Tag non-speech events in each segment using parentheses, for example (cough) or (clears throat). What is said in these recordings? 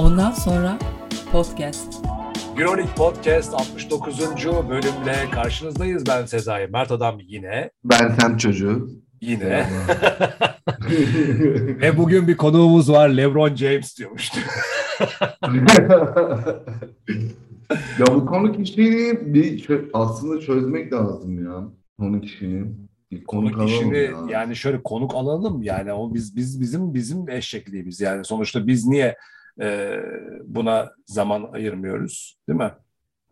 Ondan sonra podcast. Euroleague Podcast 69. bölümle karşınızdayız. Ben Sezai Mert Adam yine. Ben Tem Çocuğu. Yine. (laughs) Ve bugün bir konuğumuz var. LeBron James diyormuştu. (laughs) ya bu konu kişiliğini bir aslında çözmek lazım ya. Konu kişiliğini. Bir konuk, konuk işini ya. yani şöyle konuk alalım yani o biz biz bizim bizim eşekliğimiz yani sonuçta biz niye e, buna zaman ayırmıyoruz değil mi?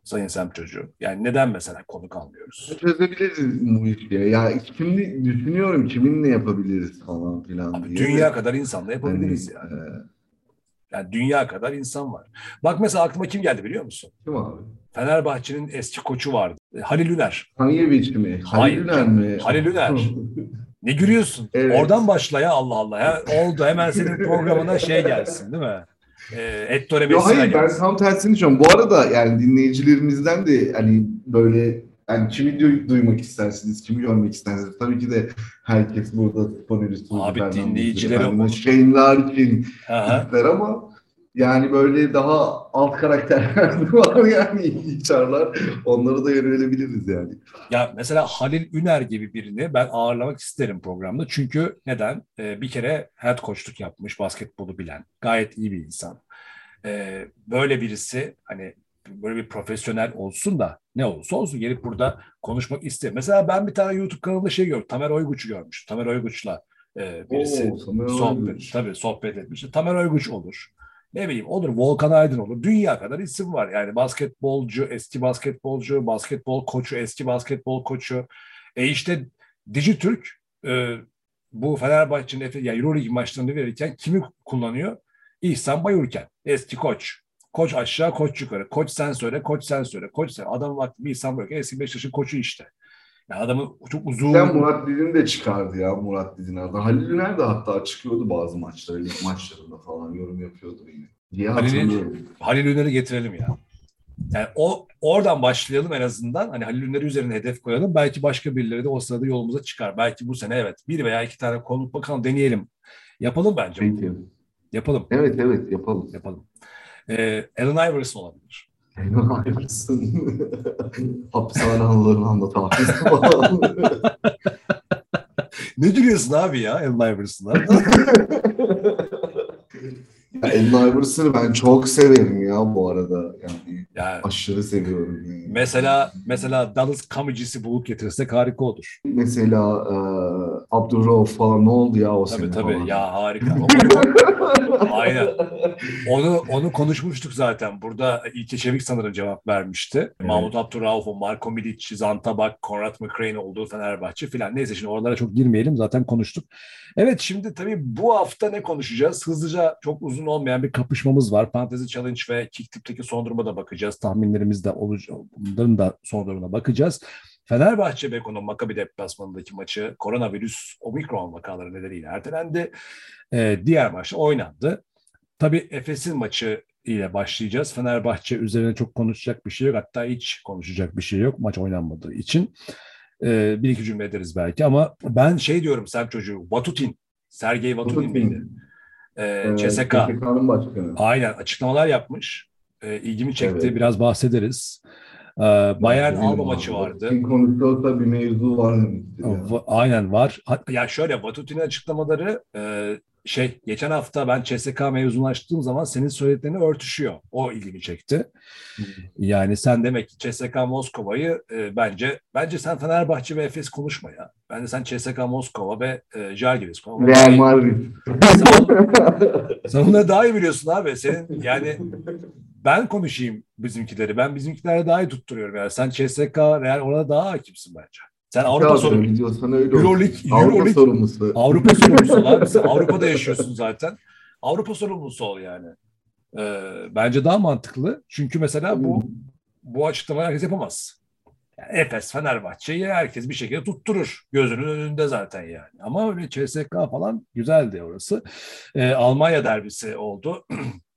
Sayın Sem çocuğu. Yani neden mesela konuk almıyoruz? Çözebiliriz bu işi. Ya şimdi düşünüyorum kiminle yapabiliriz falan filan Abi, diye. dünya kadar insanla yapabiliriz Hani, yani. e, Yani dünya kadar insan var. Bak mesela aklıma kim geldi biliyor musun? kim abi? Fenerbahçe'nin eski koçu vardı. Halil Üner. Hangi mi? Halil Üner mi? Halil Üner. (laughs) Ne gülüyorsun? Evet. Oradan başla ya Allah Allah ya. Oldu hemen senin programına şey gelsin değil mi? Ee, Ettore Yo, hayır ben tam tersini düşünüyorum. Bu arada yani dinleyicilerimizden de hani böyle yani kimi du- duymak istersiniz, kimi görmek istersiniz? Tabii ki de herkes burada panelist Abi Fernando dinleyicileri Efendim, o- Şeyinler için Aha. ister ama yani böyle daha alt karakterler (laughs) var yani içerler. Onlara da yönelebiliriz yani. Ya mesela Halil Üner gibi birini ben ağırlamak isterim programda. Çünkü neden? Ee, bir kere head coachluk yapmış, basketbolu bilen, gayet iyi bir insan. Ee, böyle birisi hani böyle bir profesyonel olsun da ne olursa olsun gelip burada konuşmak isterim. Mesela ben bir tane YouTube kanalında şey gördüm. Tamer Oyguç'u görmüştüm. Tamer Oyguç'la e, birisi Oo, sohbet, tabii sohbet etmiş. Tamer Oyguç olur. Ne bileyim olur Volkan Aydın olur. Dünya kadar isim var. Yani basketbolcu, eski basketbolcu, basketbol koçu, eski basketbol koçu. E işte Dijitürk e, bu Fenerbahçe'nin yani Euroleague maçlarını verirken kimi kullanıyor? İhsan Bayurken. Eski koç. Koç aşağı, koç yukarı. Koç sen söyle, koç sen söyle. Koç sen. Adam vakti bir İhsan Bayurken eski Beşiktaş'ın koçu işte. Yani adamı çok uzun... Sen Murat Didin de çıkardı ya Murat Didin adam. Halil Üner de hatta çıkıyordu bazı maçlara, lig maçlarında falan yorum yapıyordu yine. Diye hatırlıyorum. Halil Üner'i getirelim ya. Yani o oradan başlayalım en azından. Hani Halil Üner'i üzerine hedef koyalım. Belki başka birileri de o sırada yolumuza çıkar. Belki bu sene evet bir veya iki tane konuk bakalım deneyelim. Yapalım bence. Peki. Yapalım. Evet evet yapalım. Yapalım. Ee, Allen Iverson olabilir. Ayrılsın. (laughs) Hapishane anılarını anlat abi falan. Ne gülüyorsun abi ya Allen Iverson'a? (laughs) Ya Allen Iverson'ı ben çok severim ya bu arada. Yani yani aşırı seviyorum. Yani. mesela mesela Dallas Kamicisi bulup getirirsek harika olur. Mesela e, Abdurrauf falan ne oldu ya o Tabii sene tabii falan. ya harika. (laughs) Aynen. Onu onu konuşmuştuk zaten. Burada İlke Çevik sanırım cevap vermişti. Evet. Mahmut Abdurrauf'un, Marko Milic, Zantabak, Konrad McCrane olduğu Fenerbahçe filan. Neyse şimdi oralara çok girmeyelim. Zaten konuştuk. Evet şimdi tabii bu hafta ne konuşacağız? Hızlıca çok uzun olmayan bir kapışmamız var. Fantezi Challenge ve Kick Tip'teki son duruma da bakacağız. Tahminlerimiz de olacak. Bunların da son durumuna bakacağız. Fenerbahçe Beko'nun Maccabi deplasmanındaki maçı koronavirüs omikron vakaları nedeniyle ertelendi. Ee, diğer maçta oynandı. Tabii Efes'in maçı ile başlayacağız. Fenerbahçe üzerine çok konuşacak bir şey yok. Hatta hiç konuşacak bir şey yok maç oynanmadığı için. Ee, bir iki cümle ederiz belki ama ben şey diyorum Sem çocuğu Vatutin, Sergey Vatutin. miydi? Ee, Ee, CSK. CSK'nın başkanı. Aynen açıklamalar yapmış. Ee, ilgimi çekti. Evet. Biraz bahsederiz. Ee, Bayern Alba abi. maçı vardı. Kim konuşuyorsa bir mevzu var Aynen var. Ya şöyle Vatutin'in açıklamaları e, şey geçen hafta ben CSK açtığım zaman senin söylediklerini örtüşüyor. O ilgimi çekti. Yani sen demek ki CSK Moskova'yı e, bence bence sen Fenerbahçe ve Efes konuşma ya. Bence sen CSK Moskova ve e, Žalgiris konuşma. Real Madrid. Sen, sen onları daha iyi biliyorsun abi. Senin yani ben konuşayım bizimkileri. Ben bizimkileri daha iyi tutturuyorum yani. Sen CSK Real orada daha hakimsin bence. Sen Avrupa Ya, sorumlusu. Euroleague, Avrupa Euroleague sorumlusu. Avrupa sorumlusu abi. Sen (laughs) Avrupa'da yaşıyorsun zaten. Avrupa sorumlusu ol yani. Ee, bence daha mantıklı. Çünkü mesela bu bu açıklamayı herkes yapamaz. Yani Efes, Fenerbahçe'yi herkes bir şekilde tutturur. Gözünün önünde zaten yani. Ama öyle CSK falan güzeldi orası. Ee, Almanya derbisi oldu. (clears throat)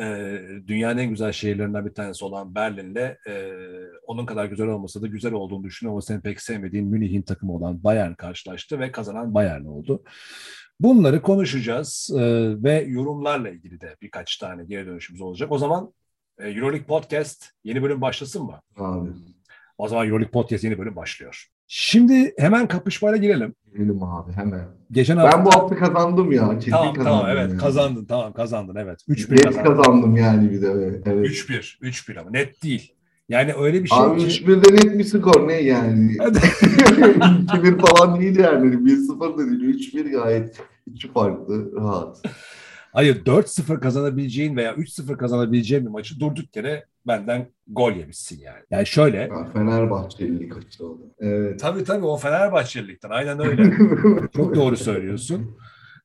Ee, dünyanın en güzel şehirlerinden bir tanesi olan Berlin'le e, onun kadar güzel olmasa da güzel olduğunu düşünüyorum ama senin pek sevmediğin Münih'in takımı olan Bayern karşılaştı ve kazanan Bayern oldu. Bunları konuşacağız e, ve yorumlarla ilgili de birkaç tane geri dönüşümüz olacak. O zaman e, Euroleague Podcast yeni bölüm başlasın mı? Abi. O zaman Euroleague Podcast yeni bölüm başlıyor. Şimdi hemen kapışmayla girelim. Girelim abi hemen. Geçen hafta... Ben bu hafta kazandım ya. Kesin Tamam kazandım tamam evet yani. kazandın tamam kazandın evet. 3-1 Net kazandın. kazandım yani bir de. Evet. evet. 3-1 3-1 ama net değil. Yani öyle bir şey Abi ki... 3-1'de net bir skor ne yani? (laughs) 2-1 falan değil yani. 1-0 da değil. 3-1 gayet iki farklı. Rahat. Hayır 4-0 kazanabileceğin veya 3-0 kazanabileceğin bir maçı durduk yere benden gol yemişsin yani. Yani şöyle. Ya Fenerbahçeli kaçtı oldu. Evet. Tabii tabii o Fenerbahçelilikten aynen öyle. (laughs) Çok doğru söylüyorsun.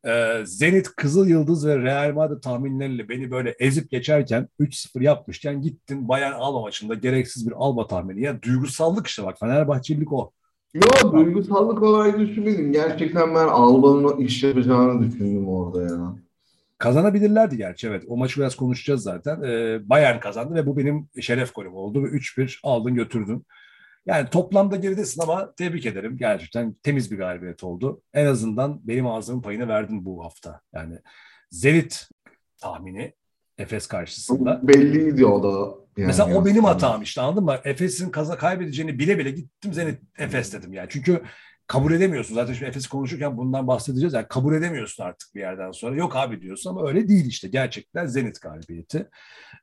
Ee, Zenit, Kızıl Yıldız ve Real Madrid tahminleriyle beni böyle ezip geçerken 3-0 yapmışken gittin Bayern Alba maçında gereksiz bir Alba tahmini. Ya duygusallık işte bak Fenerbahçelilik o. Yo duygusallık olarak düşünmedim. Gerçekten ben Alba'nın iş yapacağını düşündüm orada ya. Kazanabilirlerdi gerçi evet. O maçı biraz konuşacağız zaten. Ee, Bayern kazandı ve bu benim şeref golüm oldu ve 3-1 aldın götürdün. Yani toplamda geridesin ama tebrik ederim. Gerçekten temiz bir galibiyet oldu. En azından benim ağzımın payını verdin bu hafta. Yani Zenit tahmini Efes karşısında. Belliydi o da. Yani Mesela o benim hatam işte anladın mı? Efes'in kaza kaybedeceğini bile bile gittim Zenit Efes dedim yani. Çünkü kabul edemiyorsun. Zaten şimdi Efes'i konuşurken bundan bahsedeceğiz. Yani kabul edemiyorsun artık bir yerden sonra. Yok abi diyorsun ama öyle değil işte. Gerçekten Zenit galibiyeti.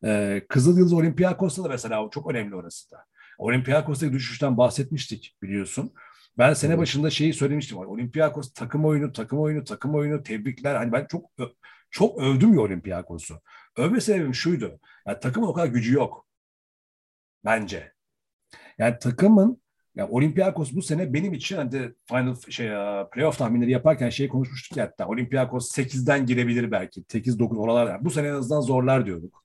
Ee, Kızıl Yıldız Olympiakos'ta da mesela çok önemli orası da. Olympiakos'taki düşüşten bahsetmiştik biliyorsun. Ben sene başında şeyi söylemiştim. Olympiakos takım oyunu, takım oyunu, takım oyunu, tebrikler. Hani ben çok çok övdüm ya Olympiakos'u. Övme sebebim şuydu. Yani takımın o kadar gücü yok. Bence. Yani takımın ya Olympiakos bu sene benim için hani de final şey playoff tahminleri yaparken şey konuşmuştuk ya hatta Olympiakos 8'den girebilir belki. 8-9 oralar. Yani bu sene en azından zorlar diyorduk.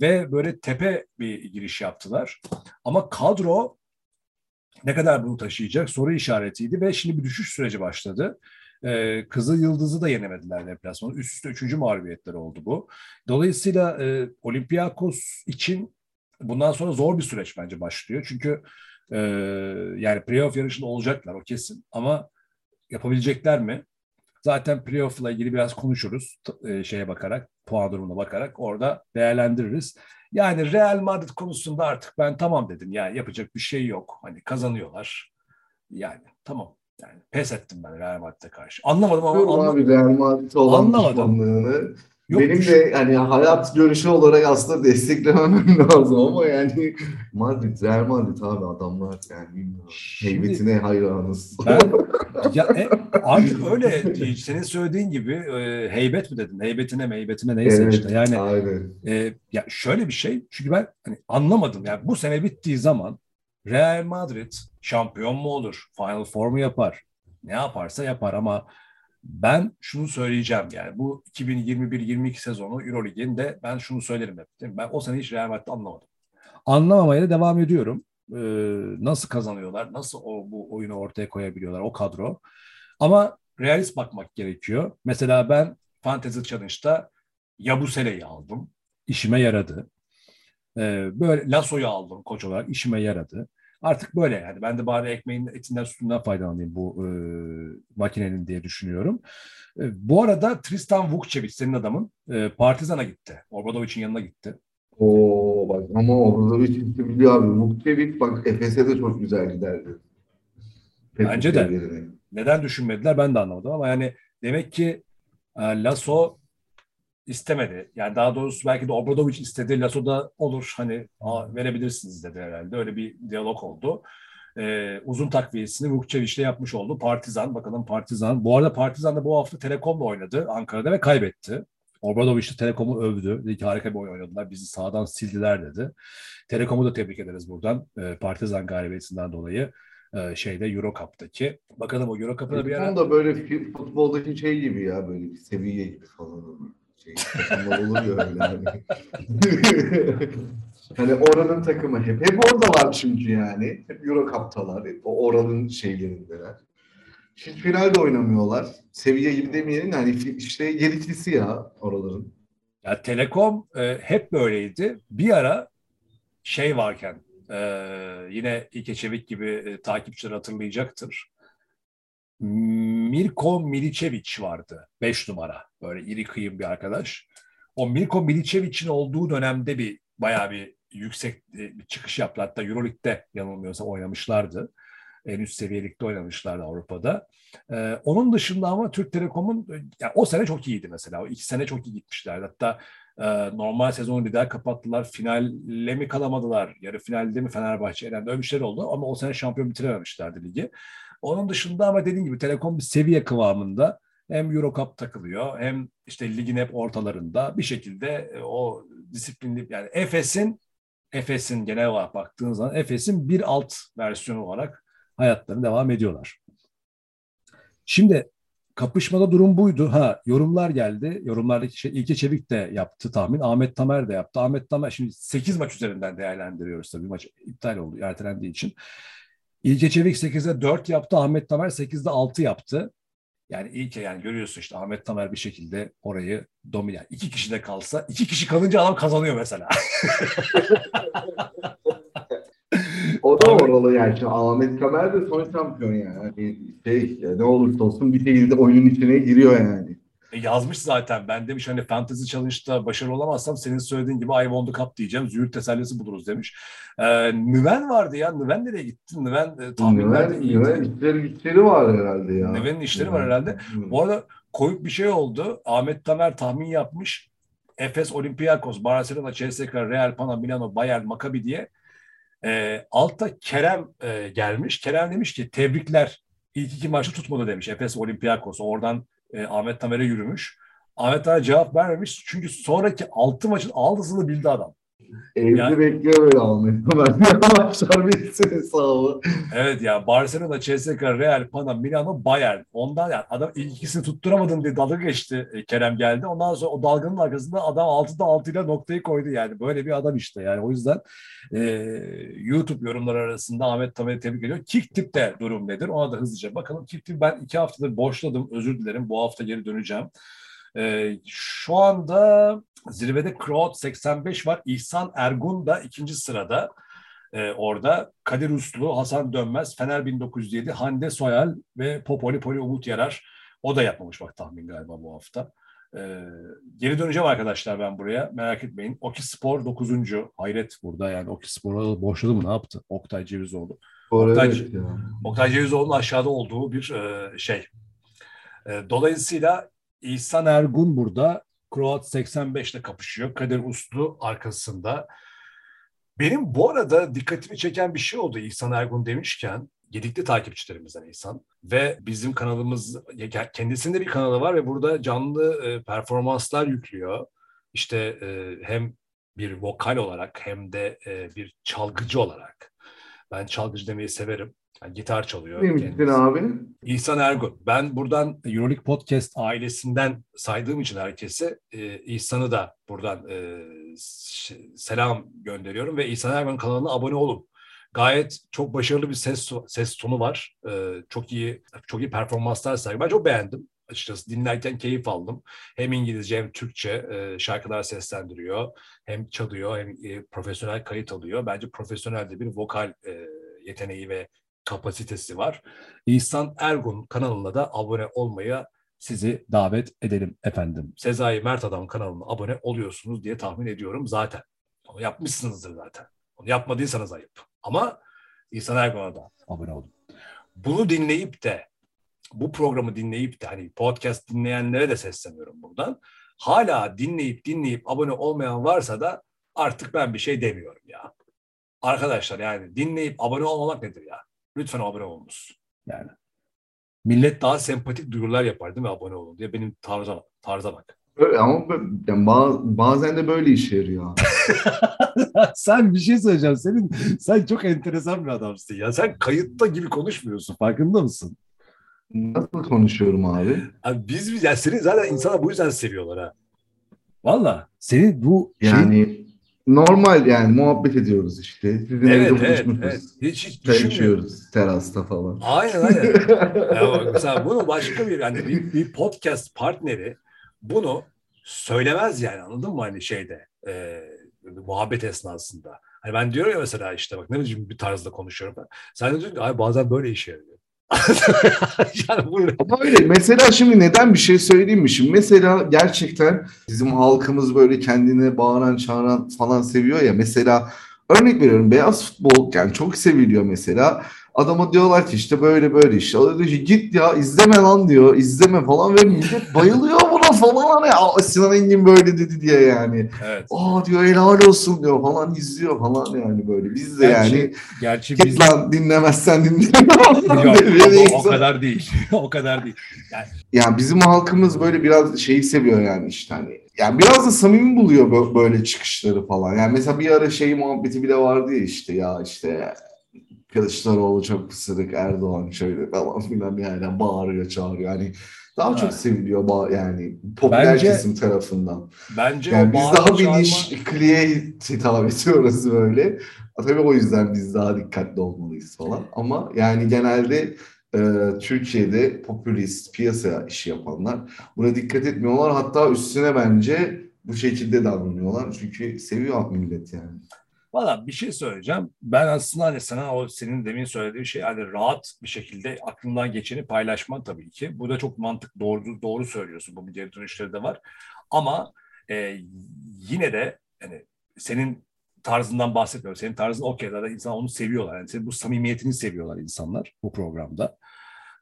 Ve böyle tepe bir giriş yaptılar. Ama kadro ne kadar bunu taşıyacak soru işaretiydi ve şimdi bir düşüş süreci başladı. Ee, Kızıl Yıldız'ı da yenemediler deplasmanı. Üst üste üçüncü mağlubiyetleri oldu bu. Dolayısıyla e, Olympiakos için bundan sonra zor bir süreç bence başlıyor. Çünkü e, yani playoff yarışında olacaklar o kesin. Ama yapabilecekler mi? Zaten playoff'la ilgili biraz konuşuruz. E, şeye bakarak, puan durumuna bakarak orada değerlendiririz. Yani Real Madrid konusunda artık ben tamam dedim. Yani yapacak bir şey yok. Hani kazanıyorlar. Yani tamam. Yani pes ettim ben Real Madrid'e karşı. Anlamadım ama Biliyorum anla- abi Real Madrid'e olan Anlamadım. Yok, Benim düş- de hani hayat görüşü olarak aslında desteklemem (laughs) lazım ama yani Madrid, Real Madrid abi adamlar yani bilmiyorum. Heybetine hayranız. Ben, (laughs) ya, e, artık öyle. Senin söylediğin gibi e, heybet mi dedin? Heybetine meybetine neyse Evet, işte. Yani aynen. e, ya şöyle bir şey. Çünkü ben hani anlamadım. Yani bu sene bittiği zaman Real Madrid şampiyon mu olur? Final Four mu yapar? Ne yaparsa yapar ama ben şunu söyleyeceğim yani bu 2021-22 sezonu Euroleague'inde ben şunu söylerim hep. Ben o sene hiç Real Madrid'i anlamadım. Anlamamaya da devam ediyorum. Ee, nasıl kazanıyorlar? Nasıl o bu oyunu ortaya koyabiliyorlar o kadro? Ama realist bakmak gerekiyor. Mesela ben Fantasy Challenge'da Yabusele'yi aldım. İşime yaradı. Ee, böyle Lasso'yu aldım koç olarak. işime yaradı. Artık böyle yani. Ben de bari ekmeğin etinden sütünden faydalanayım bu e, makinenin diye düşünüyorum. E, bu arada Tristan Vukcevic senin adamın e, Partizan'a gitti. Obradovic'in yanına gitti. Oo bak ama bir çizgi biliyor abi. Vukcevic bak Efes'e de çok güzel giderdi. Bence de. Yerine. Neden düşünmediler ben de anlamadım ama yani demek ki e, Lasso istemedi. Yani daha doğrusu belki de Obradovic istedi. Lasso da olur hani "Aa, verebilirsiniz dedi herhalde. Öyle bir diyalog oldu. E, uzun takviyesini Vukcevic'le yapmış oldu. Partizan bakalım Partizan. Bu arada Partizan da bu hafta Telekom'la oynadı Ankara'da ve kaybetti. Obradovic de Telekom'u övdü. Dedi ki harika bir oyun oynadılar. Bizi sağdan sildiler dedi. Telekom'u da tebrik ederiz buradan. E, Partizan galibiyetinden dolayı e, şeyde Euro Cup'taki. Bakalım o Euro Cup'ı da bir ara da böyle futboldaki şey gibi ya böyle bir seviye gibi falan. Şey, takımlar olur ya öyle hani. (laughs) hani oranın takımı hep. Hep oradalar çünkü yani. Hep Euro Cup'talar. Hep o oranın şeylerindeler. Hiç finalde oynamıyorlar. Seviye gibi demeyelim de fi- işte yediklisi ya oraların. Ya Telekom e, hep böyleydi. Bir ara şey varken e, yine İlke Çevik gibi e, takipçiler hatırlayacaktır. Mirko Milicevic vardı. 5 numara. Böyle iri kıyım bir arkadaş. O Mirko Milicevic'in olduğu dönemde bir bayağı bir yüksek e, bir çıkış yaptı. Hatta Euroleague'de yanılmıyorsam oynamışlardı. En üst seviyelikte oynamışlardı Avrupa'da. Ee, onun dışında ama Türk Telekom'un yani o sene çok iyiydi mesela. O iki sene çok iyi gitmişlerdi. Hatta e, normal sezonu lider kapattılar. Finalle mi kalamadılar? Yarı finalde mi Fenerbahçe elendi? Öyle bir şeyler oldu ama o sene şampiyon bitirememişlerdi ligi. Onun dışında ama dediğim gibi Telekom bir seviye kıvamında hem Euro Cup takılıyor hem işte ligin hep ortalarında bir şekilde e, o disiplinli yani Efes'in Efes'in genel olarak baktığınız zaman Efes'in bir alt versiyonu olarak hayatlarını devam ediyorlar. Şimdi kapışmada durum buydu. Ha yorumlar geldi. Yorumlardaki şey İlke Çevik de yaptı tahmin. Ahmet Tamer de yaptı. Ahmet Tamer şimdi 8 maç üzerinden değerlendiriyoruz tabii. Maç iptal oldu ertelendiği için. İlke Çevik 8'de 4 yaptı. Ahmet Tamer 8'de 6 yaptı. Yani ilk yani görüyorsun işte Ahmet Tamer bir şekilde orayı domine. Yani iki kişi de kalsa, iki kişi kalınca adam kazanıyor mesela. o da oralı yani. Şimdi Ahmet Kamer de son şampiyon yani. Hani şey ne olursa olsun bir şekilde oyunun içine giriyor yani. E yazmış zaten. Ben demiş hani Fantasy Challenge'da başarılı olamazsam senin söylediğin gibi I won the cup diyeceğim. Züğürt tesellisi buluruz demiş. Ee, Nüven vardı ya. Nüven nereye gitti? Nüven e, tahminlerde iyiydi. Nüven işleri, işleri var herhalde ya. Nüven'in işleri var herhalde. Bu arada koyup bir şey oldu. Ahmet Tamer tahmin yapmış. Efes, Olympiakos, Barcelona, CSKA, Real, Pana, Milano, Bayern, Maccabi diye. E, altta Kerem e, gelmiş. Kerem demiş ki tebrikler. İlk iki maçı tutmadı demiş. Efes, Olympiakos. Oradan e, Ahmet Tamer'e yürümüş. Ahmet Tamer cevap vermemiş. Çünkü sonraki altı maçın aldısını bildi adam. Evde yani, bekliyor böyle Tamer. Maçlar bitsin hesabı. Evet ya Barcelona, CSKA, Real, Pana, Milano, Bayern. Ondan yani adam ilk ikisini tutturamadın diye dalga geçti e, Kerem geldi. Ondan sonra o dalganın arkasında adam 6'da 6 ile noktayı koydu yani. Böyle bir adam işte yani. O yüzden e, YouTube yorumları arasında Ahmet Tamer'i tebrik ediyor. Kicktip'te durum nedir? Ona da hızlıca bakalım. Kicktip ben iki haftadır boşladım. Özür dilerim. Bu hafta geri döneceğim. Ee, şu anda zirvede Crowd 85 var. İhsan Ergun da ikinci sırada. Ee, orada Kadir Uslu, Hasan Dönmez, Fener 1907, Hande Soyal ve Popoli Poli Umut Yarar. O da yapmamış bak tahmin galiba bu hafta. Ee, geri döneceğim arkadaşlar ben buraya. Merak etmeyin. Oki Spor 9. Hayret burada yani. Oki Spor'a boşladı mı ne yaptı? Oktay Cevizoğlu. Oktay, evet Oktay Cevizoğlu'nun aşağıda olduğu bir e, şey. E, dolayısıyla İhsan Ergun burada. Kroat 85 ile kapışıyor. Kadir Uslu arkasında. Benim bu arada dikkatimi çeken bir şey oldu İhsan Ergun demişken. Gedikli takipçilerimizden İhsan. Ve bizim kanalımız, kendisinde bir kanalı var ve burada canlı e, performanslar yüklüyor. İşte e, hem bir vokal olarak hem de e, bir çalgıcı olarak. Ben çalgıcı demeyi severim. Yani gitar çalıyor. Neymişsin abi? İhsan Ergun. Ben buradan Euroleague Podcast ailesinden saydığım için herkese e, İhsan'ı da buradan e, selam gönderiyorum ve İhsan Ergun kanalına abone olun. Gayet çok başarılı bir ses ses tonu var. E, çok iyi çok iyi performanslar sergiliyor. Ben çok beğendim açıkçası dinlerken keyif aldım. Hem İngilizce hem Türkçe e, şarkılar seslendiriyor. Hem çalıyor hem e, profesyonel kayıt alıyor. Bence profesyonel de bir vokal e, yeteneği ve kapasitesi var. İhsan Ergun kanalına da abone olmaya sizi davet edelim efendim. Sezai Mert Adam kanalına abone oluyorsunuz diye tahmin ediyorum zaten. Onu yapmışsınızdır zaten. Onu yapmadıysanız ayıp. Ama İhsan Ergun'a da abone olun. Bunu dinleyip de bu programı dinleyip de hani podcast dinleyenlere de sesleniyorum buradan. Hala dinleyip dinleyip abone olmayan varsa da artık ben bir şey demiyorum ya. Arkadaşlar yani dinleyip abone olmamak nedir ya? Lütfen abone olunuz. Yani millet daha sempatik duyurular yapar değil mi abone olun diye benim tarza, tarza bak. Ama yani bazen de böyle işe yarıyor. (laughs) sen bir şey söyleyeceğim. Senin sen çok enteresan bir adamsın ya. Sen kayıtta gibi konuşmuyorsun. Farkında mısın? Nasıl konuşuyorum abi? Abi biz biz yani seni zaten insana bu yüzden seviyorlar ha. Valla senin bu yani şey normal yani muhabbet ediyoruz işte. Sizin evet, evde evet, evet. Hiç, hiç terasta falan. Aynen aynen. (laughs) yani mesela bunu başka bir yani bir, bir podcast partneri bunu söylemez yani anladın mı hani şeyde e, muhabbet esnasında. Hani ben diyorum ya mesela işte bak ne biçim bir tarzda konuşuyorum ben. Sen de diyorsun ki bazen böyle işe yarıyor. (laughs) yani buyurun. Ama öyle. Mesela şimdi neden bir şey söyleyeyim mi? Şimdi mesela gerçekten bizim halkımız böyle kendine bağıran, çağıran falan seviyor ya. Mesela örnek veriyorum beyaz futbol yani çok seviliyor mesela. Adama diyorlar ki işte böyle böyle işte. O diyor ki git ya izleme lan diyor. izleme falan ve millet bayılıyor buna falan. Hani Sinan Engin böyle dedi diye yani. Evet. Aa diyor helal olsun diyor falan izliyor falan yani böyle. Biz de gerçi, yani gerçi git biz... lan dinlemezsen dinleme. Yok, o, (laughs) o kadar değil. (laughs) o kadar değil. Yani... yani bizim halkımız böyle biraz şeyi seviyor yani işte hani yani biraz da samimi buluyor böyle çıkışları falan. Yani mesela bir ara şey muhabbeti bile vardı ya işte ya işte Kılıçdaroğlu çok pısırık, Erdoğan şöyle falan filan yani bağırıyor, çağırıyor. Yani daha evet. çok seviliyor yani popüler bence, kesim tarafından. Bence yani biz daha kliye hitap ediyoruz böyle. Tabii o yüzden biz daha dikkatli olmalıyız falan. Ama yani genelde e, Türkiye'de popülist piyasa işi yapanlar buna dikkat etmiyorlar. Hatta üstüne bence bu şekilde davranıyorlar. Çünkü seviyor millet yani. Valla bir şey söyleyeceğim. Ben aslında hani sana o senin demin söylediğin şey hani rahat bir şekilde aklından geçeni paylaşman tabii ki. Bu da çok mantık doğru doğru söylüyorsun. Bu geri dönüşleri de var. Ama e, yine de hani senin tarzından bahsetmiyorum. Senin tarzın okey zaten insan onu seviyorlar. Yani senin bu samimiyetini seviyorlar insanlar bu programda.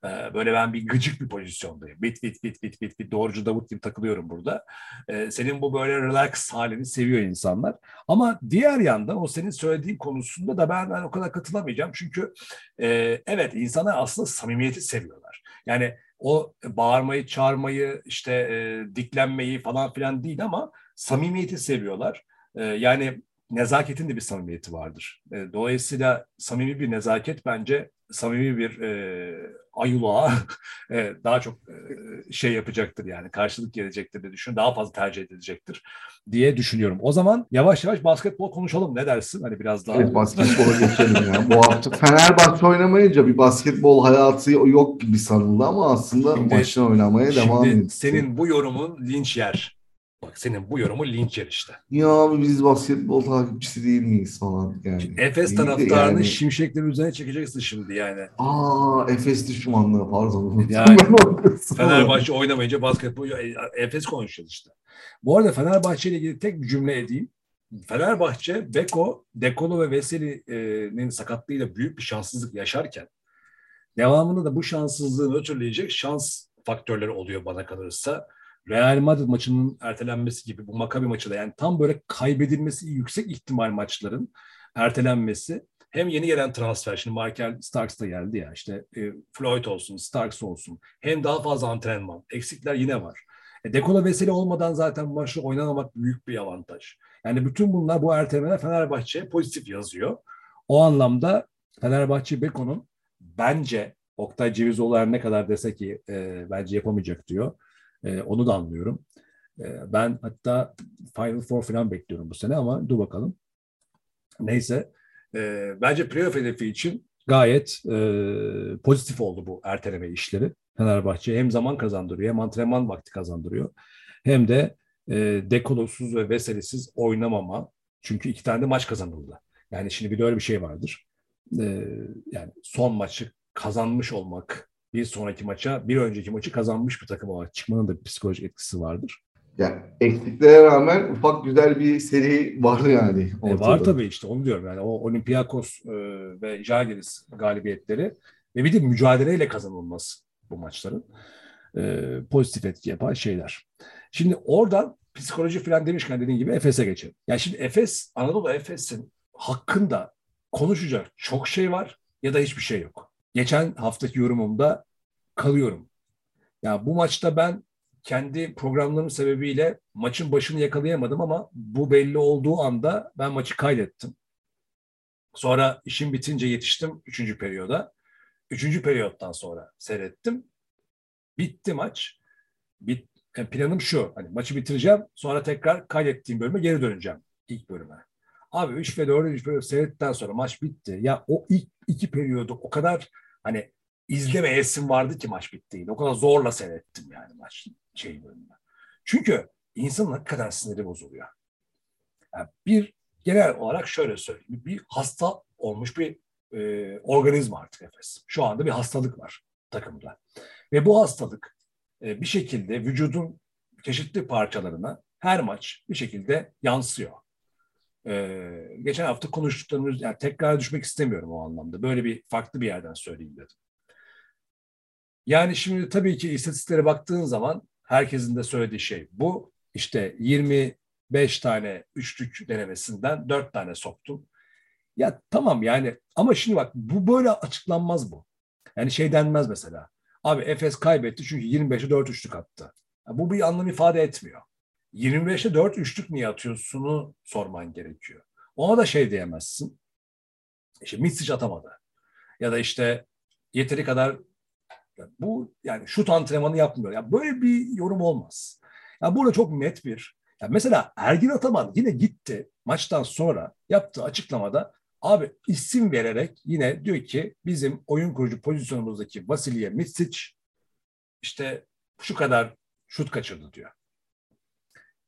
Ee, böyle ben bir gıcık bir pozisyondayım. Bit bit bit bit bit bit doğrucu Davut gibi takılıyorum burada. Ee, senin bu böyle relax halini seviyor insanlar. Ama diğer yandan o senin söylediğin konusunda da ben, ben o kadar katılamayacağım. Çünkü e, evet insanlar aslında samimiyeti seviyorlar. Yani o bağırmayı, çağırmayı, işte e, diklenmeyi falan filan değil ama samimiyeti seviyorlar. E, yani nezaketin de bir samimiyeti vardır. E, dolayısıyla samimi bir nezaket bence samimi bir e, ayılığa (laughs) e, daha çok e, şey yapacaktır yani karşılık gelecektir diye düşünüyorum. Daha fazla tercih edilecektir diye düşünüyorum. O zaman yavaş yavaş basketbol konuşalım. Ne dersin? Hani biraz daha. Evet basketbola geçelim ya. Bu hafta Fenerbahçe oynamayınca bir basketbol hayatı yok gibi sanıldı ama aslında şimdi, maçını oynamaya şimdi devam ediyor. Senin bu yorumun linç yer. Bak senin bu yorumu linç yer işte. Ya abi biz basketbol takipçisi değil miyiz falan yani. Efes taraftarını yani... şimşekleri üzerine çekeceksin şimdi yani. Aa Efes düşmanlığı pardon. Yani (laughs) Fenerbahçe oynamayınca basketbol Efes konuşacağız işte. Bu arada Fenerbahçe ile ilgili tek bir cümle edeyim. Fenerbahçe, Beko, Dekolo ve Veseli'nin sakatlığıyla büyük bir şanssızlık yaşarken devamında da bu şanssızlığı ötürleyecek şans faktörleri oluyor bana kalırsa. Real Madrid maçının ertelenmesi gibi bu Maccabi maçı da yani tam böyle kaybedilmesi yüksek ihtimal maçların ertelenmesi hem yeni gelen transfer şimdi Michael Starks da geldi ya işte e, Floyd olsun Starks olsun hem daha fazla antrenman eksikler yine var. E, Dekola Veseli olmadan zaten maçı oynamamak büyük bir avantaj. Yani bütün bunlar bu ertelemeler Fenerbahçe'ye pozitif yazıyor. O anlamda Fenerbahçe Beko'nun bence Oktay Cevizoğlu ne kadar dese ki e, bence yapamayacak diyor. E, onu da anlıyorum. E, ben hatta Final Four falan bekliyorum bu sene ama dur bakalım. Neyse. E, bence playoff hedefi için gayet pozitif oldu bu erteleme işleri. Fenerbahçe hem zaman kazandırıyor hem antrenman vakti kazandırıyor. Hem de dekolosuz ve veselesiz oynamama. Çünkü iki tane de maç kazanıldı. Yani şimdi bir de öyle bir şey vardır. Yani son maçı kazanmış olmak bir sonraki maça bir önceki maçı kazanmış bir takım olarak çıkmanın da bir psikolojik etkisi vardır. Yani ekliklere rağmen ufak güzel bir seri vardı yani. E var tabii işte onu diyorum yani o Olympiakos e, ve Jagiris galibiyetleri ve bir de mücadeleyle kazanılması bu maçların e, pozitif etki yapan şeyler. Şimdi oradan psikoloji falan demişken dediğin gibi Efes'e geçelim. Yani şimdi Efes, Anadolu Efes'in hakkında konuşacak çok şey var ya da hiçbir şey yok geçen haftaki yorumumda kalıyorum. Ya bu maçta ben kendi programlarım sebebiyle maçın başını yakalayamadım ama bu belli olduğu anda ben maçı kaydettim. Sonra işim bitince yetiştim üçüncü periyoda. Üçüncü periyottan sonra seyrettim. Bitti maç. Bit, yani planım şu. Hani maçı bitireceğim. Sonra tekrar kaydettiğim bölüme geri döneceğim. ilk bölüme. Abi 3 ve 4. periyot seyrettikten sonra maç bitti. Ya o ilk iki periyodu o kadar hani izleme esim vardı ki maç bittiğinde. O kadar zorla seyrettim yani maç şey bölümünü. Çünkü insanın hakikaten siniri bozuluyor. Yani bir genel olarak şöyle söyleyeyim. Bir hasta olmuş bir e, organizma artık Efes. Şu anda bir hastalık var takımda. Ve bu hastalık e, bir şekilde vücudun çeşitli parçalarına her maç bir şekilde yansıyor. Ee, geçen hafta konuştuklarımız, yani tekrar düşmek istemiyorum o anlamda. Böyle bir farklı bir yerden söyleyeyim dedim. Yani şimdi tabii ki istatistiklere baktığın zaman herkesin de söylediği şey bu. İşte 25 tane üçlük denemesinden 4 tane soktum. Ya tamam yani ama şimdi bak bu böyle açıklanmaz bu. Yani şey denmez mesela. Abi Efes kaybetti çünkü 25'e 4 üçlük attı. Ya bu bir anlam ifade etmiyor. 25'e 4 üçlük niye atıyorsunu sorman gerekiyor. Ona da şey diyemezsin. İşte Mitsic atamadı. Ya da işte yeteri kadar bu yani şut antrenmanı yapmıyor. Ya böyle bir yorum olmaz. Ya burada çok net bir. Ya mesela Ergin Ataman yine gitti maçtan sonra yaptığı açıklamada abi isim vererek yine diyor ki bizim oyun kurucu pozisyonumuzdaki Vasilya Mitsic işte şu kadar şut kaçırdı diyor.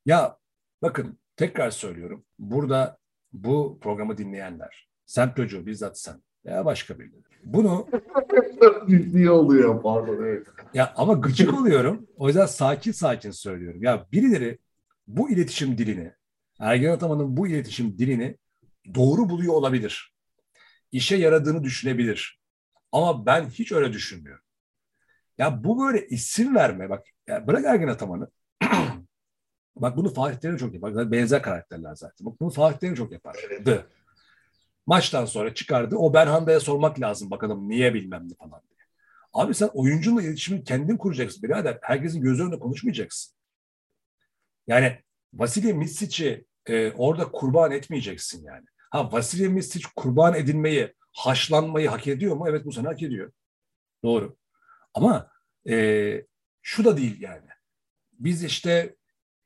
Ya bakın tekrar söylüyorum. Burada bu programı dinleyenler, sen çocuğu bizzat sen veya başka birileri. Bunu Ciddi oluyor pardon evet. ya ama gıcık oluyorum. O yüzden sakin sakin söylüyorum. Ya birileri bu iletişim dilini, Ergen Ataman'ın bu iletişim dilini doğru buluyor olabilir. İşe yaradığını düşünebilir. Ama ben hiç öyle düşünmüyorum. Ya bu böyle isim verme bak ya bırak Ergen Ataman'ı. (clears throat) bak bunu Fatih Terim çok yapar. Benzer karakterler zaten. Bak bunu Fatih Terim çok yapardı. Maçtan sonra çıkardı. O Berhanda'ya sormak lazım bakalım niye bilmem ne falan diye. Abi sen oyuncunla iletişimini kendin kuracaksın birader. Herkesin gözü önünde konuşmayacaksın. Yani Vasilya Misic'i e, orada kurban etmeyeceksin yani. Ha Vasilya Misic kurban edilmeyi, haşlanmayı hak ediyor mu? Evet bu sene hak ediyor. Doğru. Ama e, şu da değil yani. Biz işte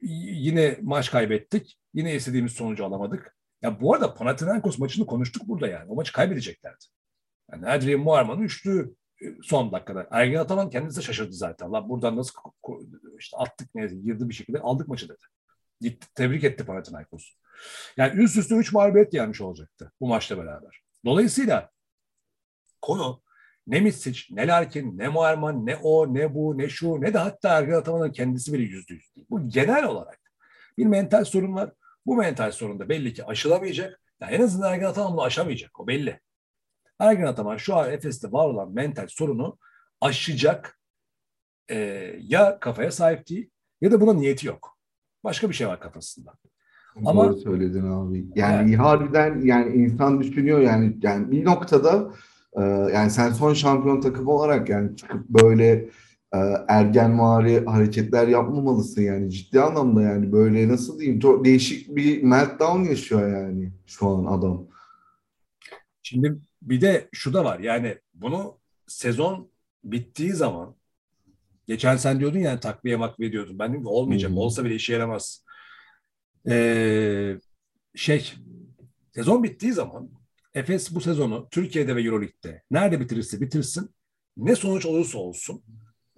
yine maç kaybettik. Yine istediğimiz sonucu alamadık. Ya bu arada Panathinaikos maçını konuştuk burada yani. O maçı kaybedeceklerdi. Yani Adrian Muarman'ın üçlü e, son dakikada. Ergin Ataman kendisi de şaşırdı zaten. Allah buradan nasıl işte attık neyse girdi bir şekilde aldık maçı dedi. Gitti, tebrik etti Panathinaikos. Yani üst üste üç mağlubiyet gelmiş olacaktı bu maçla beraber. Dolayısıyla konu ne Misic, ne Larkin, ne Muarman, ne o, ne bu, ne şu, ne de hatta Ergin Ataman'ın kendisi bile yüzde yüz değil. Bu genel olarak bir mental sorun var. Bu mental sorun da belli ki aşılamayacak. Yani en azından Ergin Ataman bunu aşamayacak. O belli. Ergin Ataman şu an Efes'te var olan mental sorunu aşacak e, ya kafaya sahip değil ya da buna niyeti yok. Başka bir şey var kafasında. Ama, Doğru söyledin abi. Yani evet. harbiden yani insan düşünüyor yani yani bir noktada e, yani sen son şampiyon takım olarak yani çıkıp böyle e, ergenvari hareketler yapmamalısın yani ciddi anlamda yani böyle nasıl diyeyim çok değişik bir meltdown yaşıyor yani şu an adam. Şimdi bir de şu da var yani bunu sezon bittiği zaman geçen sen diyordun yani takviye makviye diyordun. Ben dedim ki olmayacak. Hmm. Olsa bile işe yaramaz. Ee, şey sezon bittiği zaman Efes bu sezonu Türkiye'de ve Euroleague'de nerede bitirirse bitirsin ne sonuç olursa olsun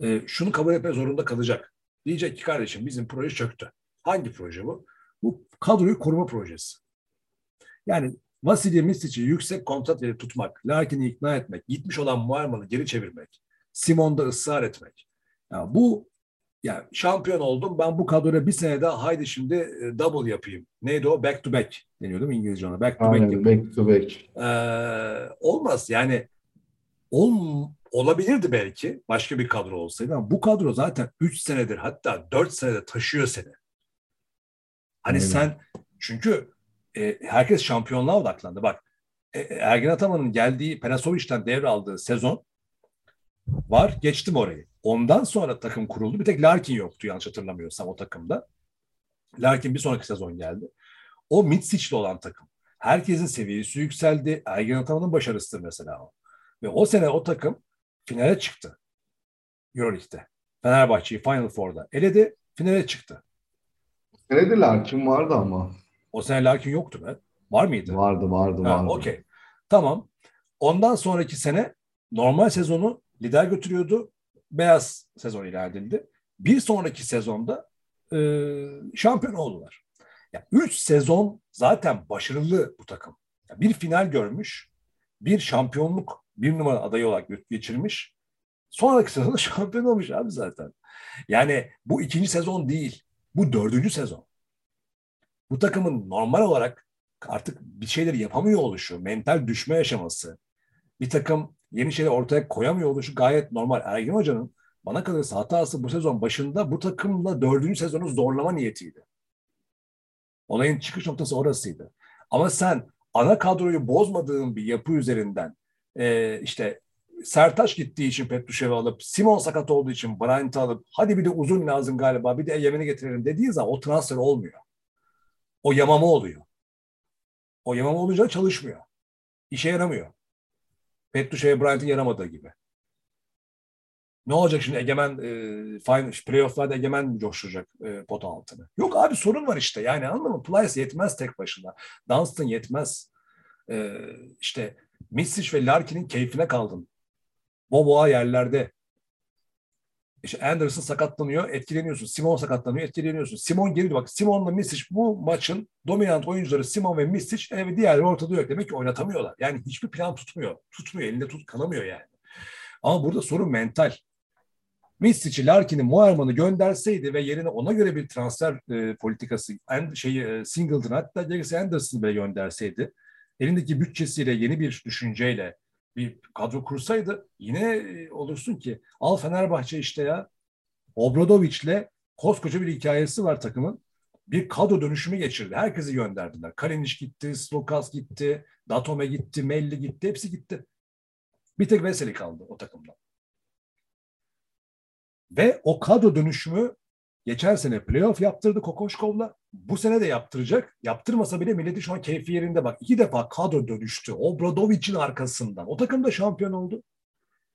e, şunu kabul etme zorunda kalacak. Diyecek ki kardeşim bizim proje çöktü. Hangi proje bu? Bu kadroyu koruma projesi. Yani Vasilya Misic'i yüksek kontrat verip tutmak, Larkin'i ikna etmek, gitmiş olan Muarman'ı geri çevirmek, Simon'da ısrar etmek. Yani bu yani şampiyon oldum ben bu kadroya bir sene daha haydi şimdi e, double yapayım. Neydi o? Back to back deniyor değil mi İngilizce ona? Back to Aynen, back. Back to back. Ee, olmaz yani ol, olabilirdi belki başka bir kadro olsaydı ama bu kadro zaten 3 senedir hatta 4 senedir taşıyor seni. Hani Aynen. sen çünkü e, herkes şampiyonluğa odaklandı. Bak e, Ergin Ataman'ın geldiği Penasovic'den devraldığı sezon var. Geçtim orayı. Ondan sonra takım kuruldu. Bir tek Larkin yoktu yanlış hatırlamıyorsam o takımda. Larkin bir sonraki sezon geldi. O Mitsic'li olan takım. Herkesin seviyesi yükseldi. Ergen Ataman'ın başarısıdır mesela o. Ve o sene o takım finale çıktı. Euroleague'de. Fenerbahçe'yi Final Four'da eledi. Finale çıktı. Eledi Larkin vardı ama. O sene Larkin yoktu be. Var mıydı? Vardı vardı ha, vardı. Okey. Tamam. Ondan sonraki sene normal sezonu lider götürüyordu. Beyaz sezon ilan edildi. Bir sonraki sezonda e, şampiyon oldular. Yani üç sezon zaten başarılı bu takım. Yani bir final görmüş, bir şampiyonluk bir numara adayı olarak geçirmiş. Sonraki sezonda (laughs) şampiyon olmuş abi zaten. Yani bu ikinci sezon değil. Bu dördüncü sezon. Bu takımın normal olarak artık bir şeyleri yapamıyor oluşu, mental düşme yaşaması, bir takım yeni şeyler ortaya koyamıyor oluşu gayet normal. Ergin Hoca'nın bana kalırsa hatası bu sezon başında bu takımla dördüncü sezonu zorlama niyetiydi. Olayın çıkış noktası orasıydı. Ama sen ana kadroyu bozmadığın bir yapı üzerinden e, işte Sertaç gittiği için Petruşev'i alıp Simon sakat olduğu için Bryant'ı alıp hadi bir de uzun lazım galiba bir de Yemen'i getirelim dediği zaman o transfer olmuyor. O yamama oluyor. O yamama olunca çalışmıyor. İşe yaramıyor. Petruşev'e Bryant'ın yaramadığı gibi. Ne olacak şimdi Egemen e, final, playoff'larda Egemen coşturacak e, pota altını? Yok abi sorun var işte. Yani anladın mı? Plyce yetmez tek başına. Dunstan yetmez. E, işte Misic ve Larkin'in keyfine kaldın. Boboa yerlerde. İşte Anderson sakatlanıyor, etkileniyorsun. Simon sakatlanıyor, etkileniyorsun. Simon geri bak. Simon'la Misic bu maçın dominant oyuncuları Simon ve Misic ve diğerleri ortada yok. Demek ki oynatamıyorlar. Yani hiçbir plan tutmuyor. Tutmuyor, elinde tut kalamıyor yani. Ama burada sorun mental. Misic'i, Larkin'i, Moerman'ı gönderseydi ve yerine ona göre bir transfer e, politikası, and, şeyi, e, Singleton hatta gerekirse Anderson'ı bile gönderseydi, elindeki bütçesiyle yeni bir düşünceyle bir kadro kursaydı yine olursun ki al Fenerbahçe işte ya Obradovic'le koskoca bir hikayesi var takımın. Bir kadro dönüşümü geçirdi. Herkesi gönderdiler. Kalinic gitti, Slukas gitti, Datome gitti, Melli gitti. Hepsi gitti. Bir tek Veseli kaldı o takımda. Ve o kadro dönüşümü geçen sene playoff yaptırdı Kokoşkov'la. Bu sene de yaptıracak. Yaptırmasa bile milleti şu an keyfi yerinde bak. İki defa kadro dönüştü. Obradovic'in arkasından. O takım da şampiyon oldu.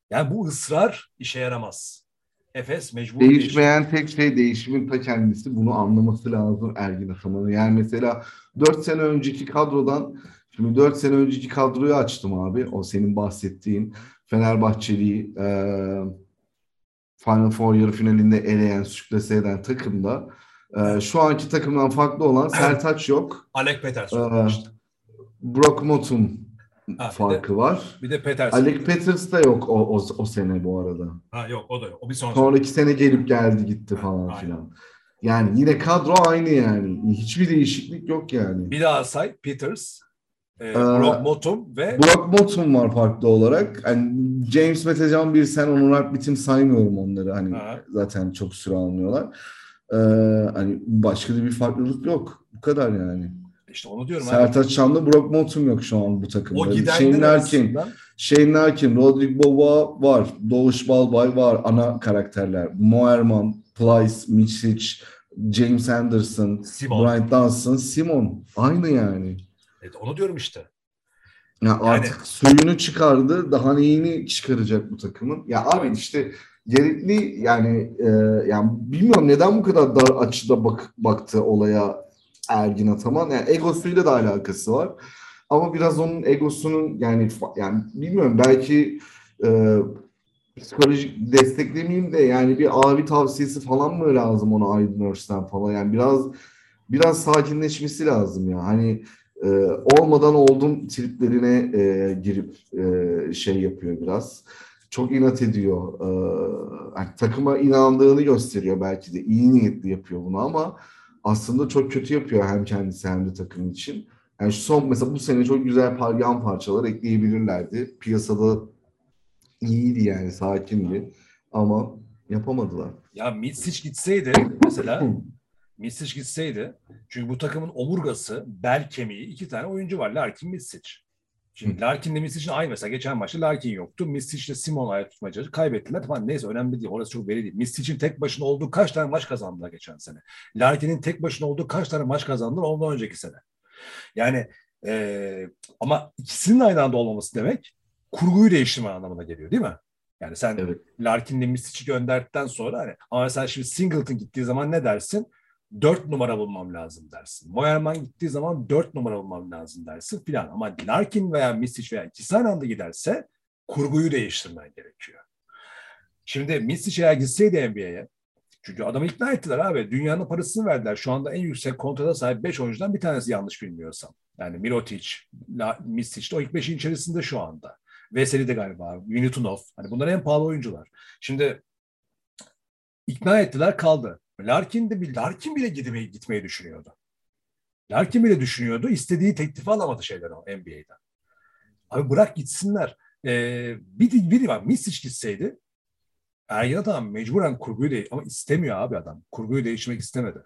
Yani bu ısrar işe yaramaz. Efes mecbur Değişmeyen tek şey değişimin ta kendisi. Bunu anlaması lazım Ergin Ataman'ın. Yani mesela 4 sene önceki kadrodan şimdi 4 sene önceki kadroyu açtım abi. O senin bahsettiğin Fenerbahçeli e, Final Four yarı finalinde eleyen, sürklese eden takımda e, şu anki takımdan farklı olan Sertaç yok. Alec Peterson. İşte. Brock Motum ha, farkı de, var. Bir de Peterson. Alec Peters da yok o, o, o sene bu arada. Ha yok o da yok. O bir sonra Sonraki sene gelip geldi gitti falan ha, filan. Yani yine kadro aynı yani. Hiçbir değişiklik yok yani. Bir daha say Peters, e, Brock Motum ve Brock Motum var farklı olarak. Yani James Metecan bir sen Onur Akbit'im saymıyorum onları. Hani ha. zaten çok süre almıyorlar. Ee, hani başka da bir farklılık yok. Bu kadar yani. İşte onu diyorum. Sertaç Şan'da Brock Motum yok şu an bu takımda. O Shane Larkin, Shane Larkin, Rodrigo Boba var. Doğuş Balbay var. Ana karakterler. Moerman, Plyce, Michic, James Anderson, Simon. Brian Dunstan, Simon. Aynı yani. Evet, onu diyorum işte. Ya yani, artık suyunu çıkardı. Daha neyini çıkaracak bu takımın? Ya abi işte gerekli yani e, yani bilmiyorum neden bu kadar dar açıda bak, baktı olaya Ergin Ataman. Yani egosuyla da alakası var. Ama biraz onun egosunun yani yani bilmiyorum belki e, psikolojik desteklemeyeyim de yani bir abi tavsiyesi falan mı lazım ona Aydın Örsten falan yani biraz biraz sakinleşmesi lazım ya. Hani e, olmadan oldum triplerine e, girip e, şey yapıyor biraz. Çok inat ediyor. E, yani takıma inandığını gösteriyor belki de. iyi niyetli yapıyor bunu ama aslında çok kötü yapıyor hem kendisi hem de takım için. Yani şu son mesela bu sene çok güzel par yan parçalar ekleyebilirlerdi. Piyasada iyiydi yani sakindi ama yapamadılar. Ya Mitsic gitseydi mesela (laughs) Misic gitseydi çünkü bu takımın omurgası, bel kemiği iki tane oyuncu var. Larkin, Misic. Şimdi Larkin ile Misic'in aynı mesela geçen maçta Larkin yoktu. Misic ile Simon ayak tutmacası kaybettiler. Tamam neyse önemli değil. Orası çok belli değil. Misic'in tek başına olduğu kaç tane maç kazandılar geçen sene. Larkin'in tek başına olduğu kaç tane maç kazandılar ondan önceki sene. Yani ee, ama ikisinin aynı anda olmaması demek kurguyu değiştirme anlamına geliyor değil mi? Yani sen evet. Larkin'le Misic'i gönderdikten sonra hani ama mesela şimdi Singleton gittiği zaman ne dersin? Dört numara bulmam lazım dersin. Moerman gittiği zaman dört numara bulmam lazım dersin filan. Ama Larkin veya Misic veya ikisi anda kurguyu değiştirmen gerekiyor. Şimdi Misic eğer gitseydi NBA'ye Çünkü adamı ikna ettiler abi. Dünyanın parasını verdiler. Şu anda en yüksek kontrata sahip 5 oyuncudan bir tanesi yanlış bilmiyorsam. Yani Mirotic, Misic de o ilk 5'in içerisinde şu anda. Veseli de galiba, Minutunov. Hani bunlar en pahalı oyuncular. Şimdi ikna ettiler kaldı. Larkin de bir Larkin bile gitmeyi, gitmeyi düşünüyordu. Larkin bile düşünüyordu. İstediği teklifi alamadı şeyler o NBA'den. Abi bırak gitsinler. Ee, bir, biri var. Misic gitseydi Ergen adam mecburen kurguyu değil ama istemiyor abi adam. Kurguyu değiştirmek istemedi.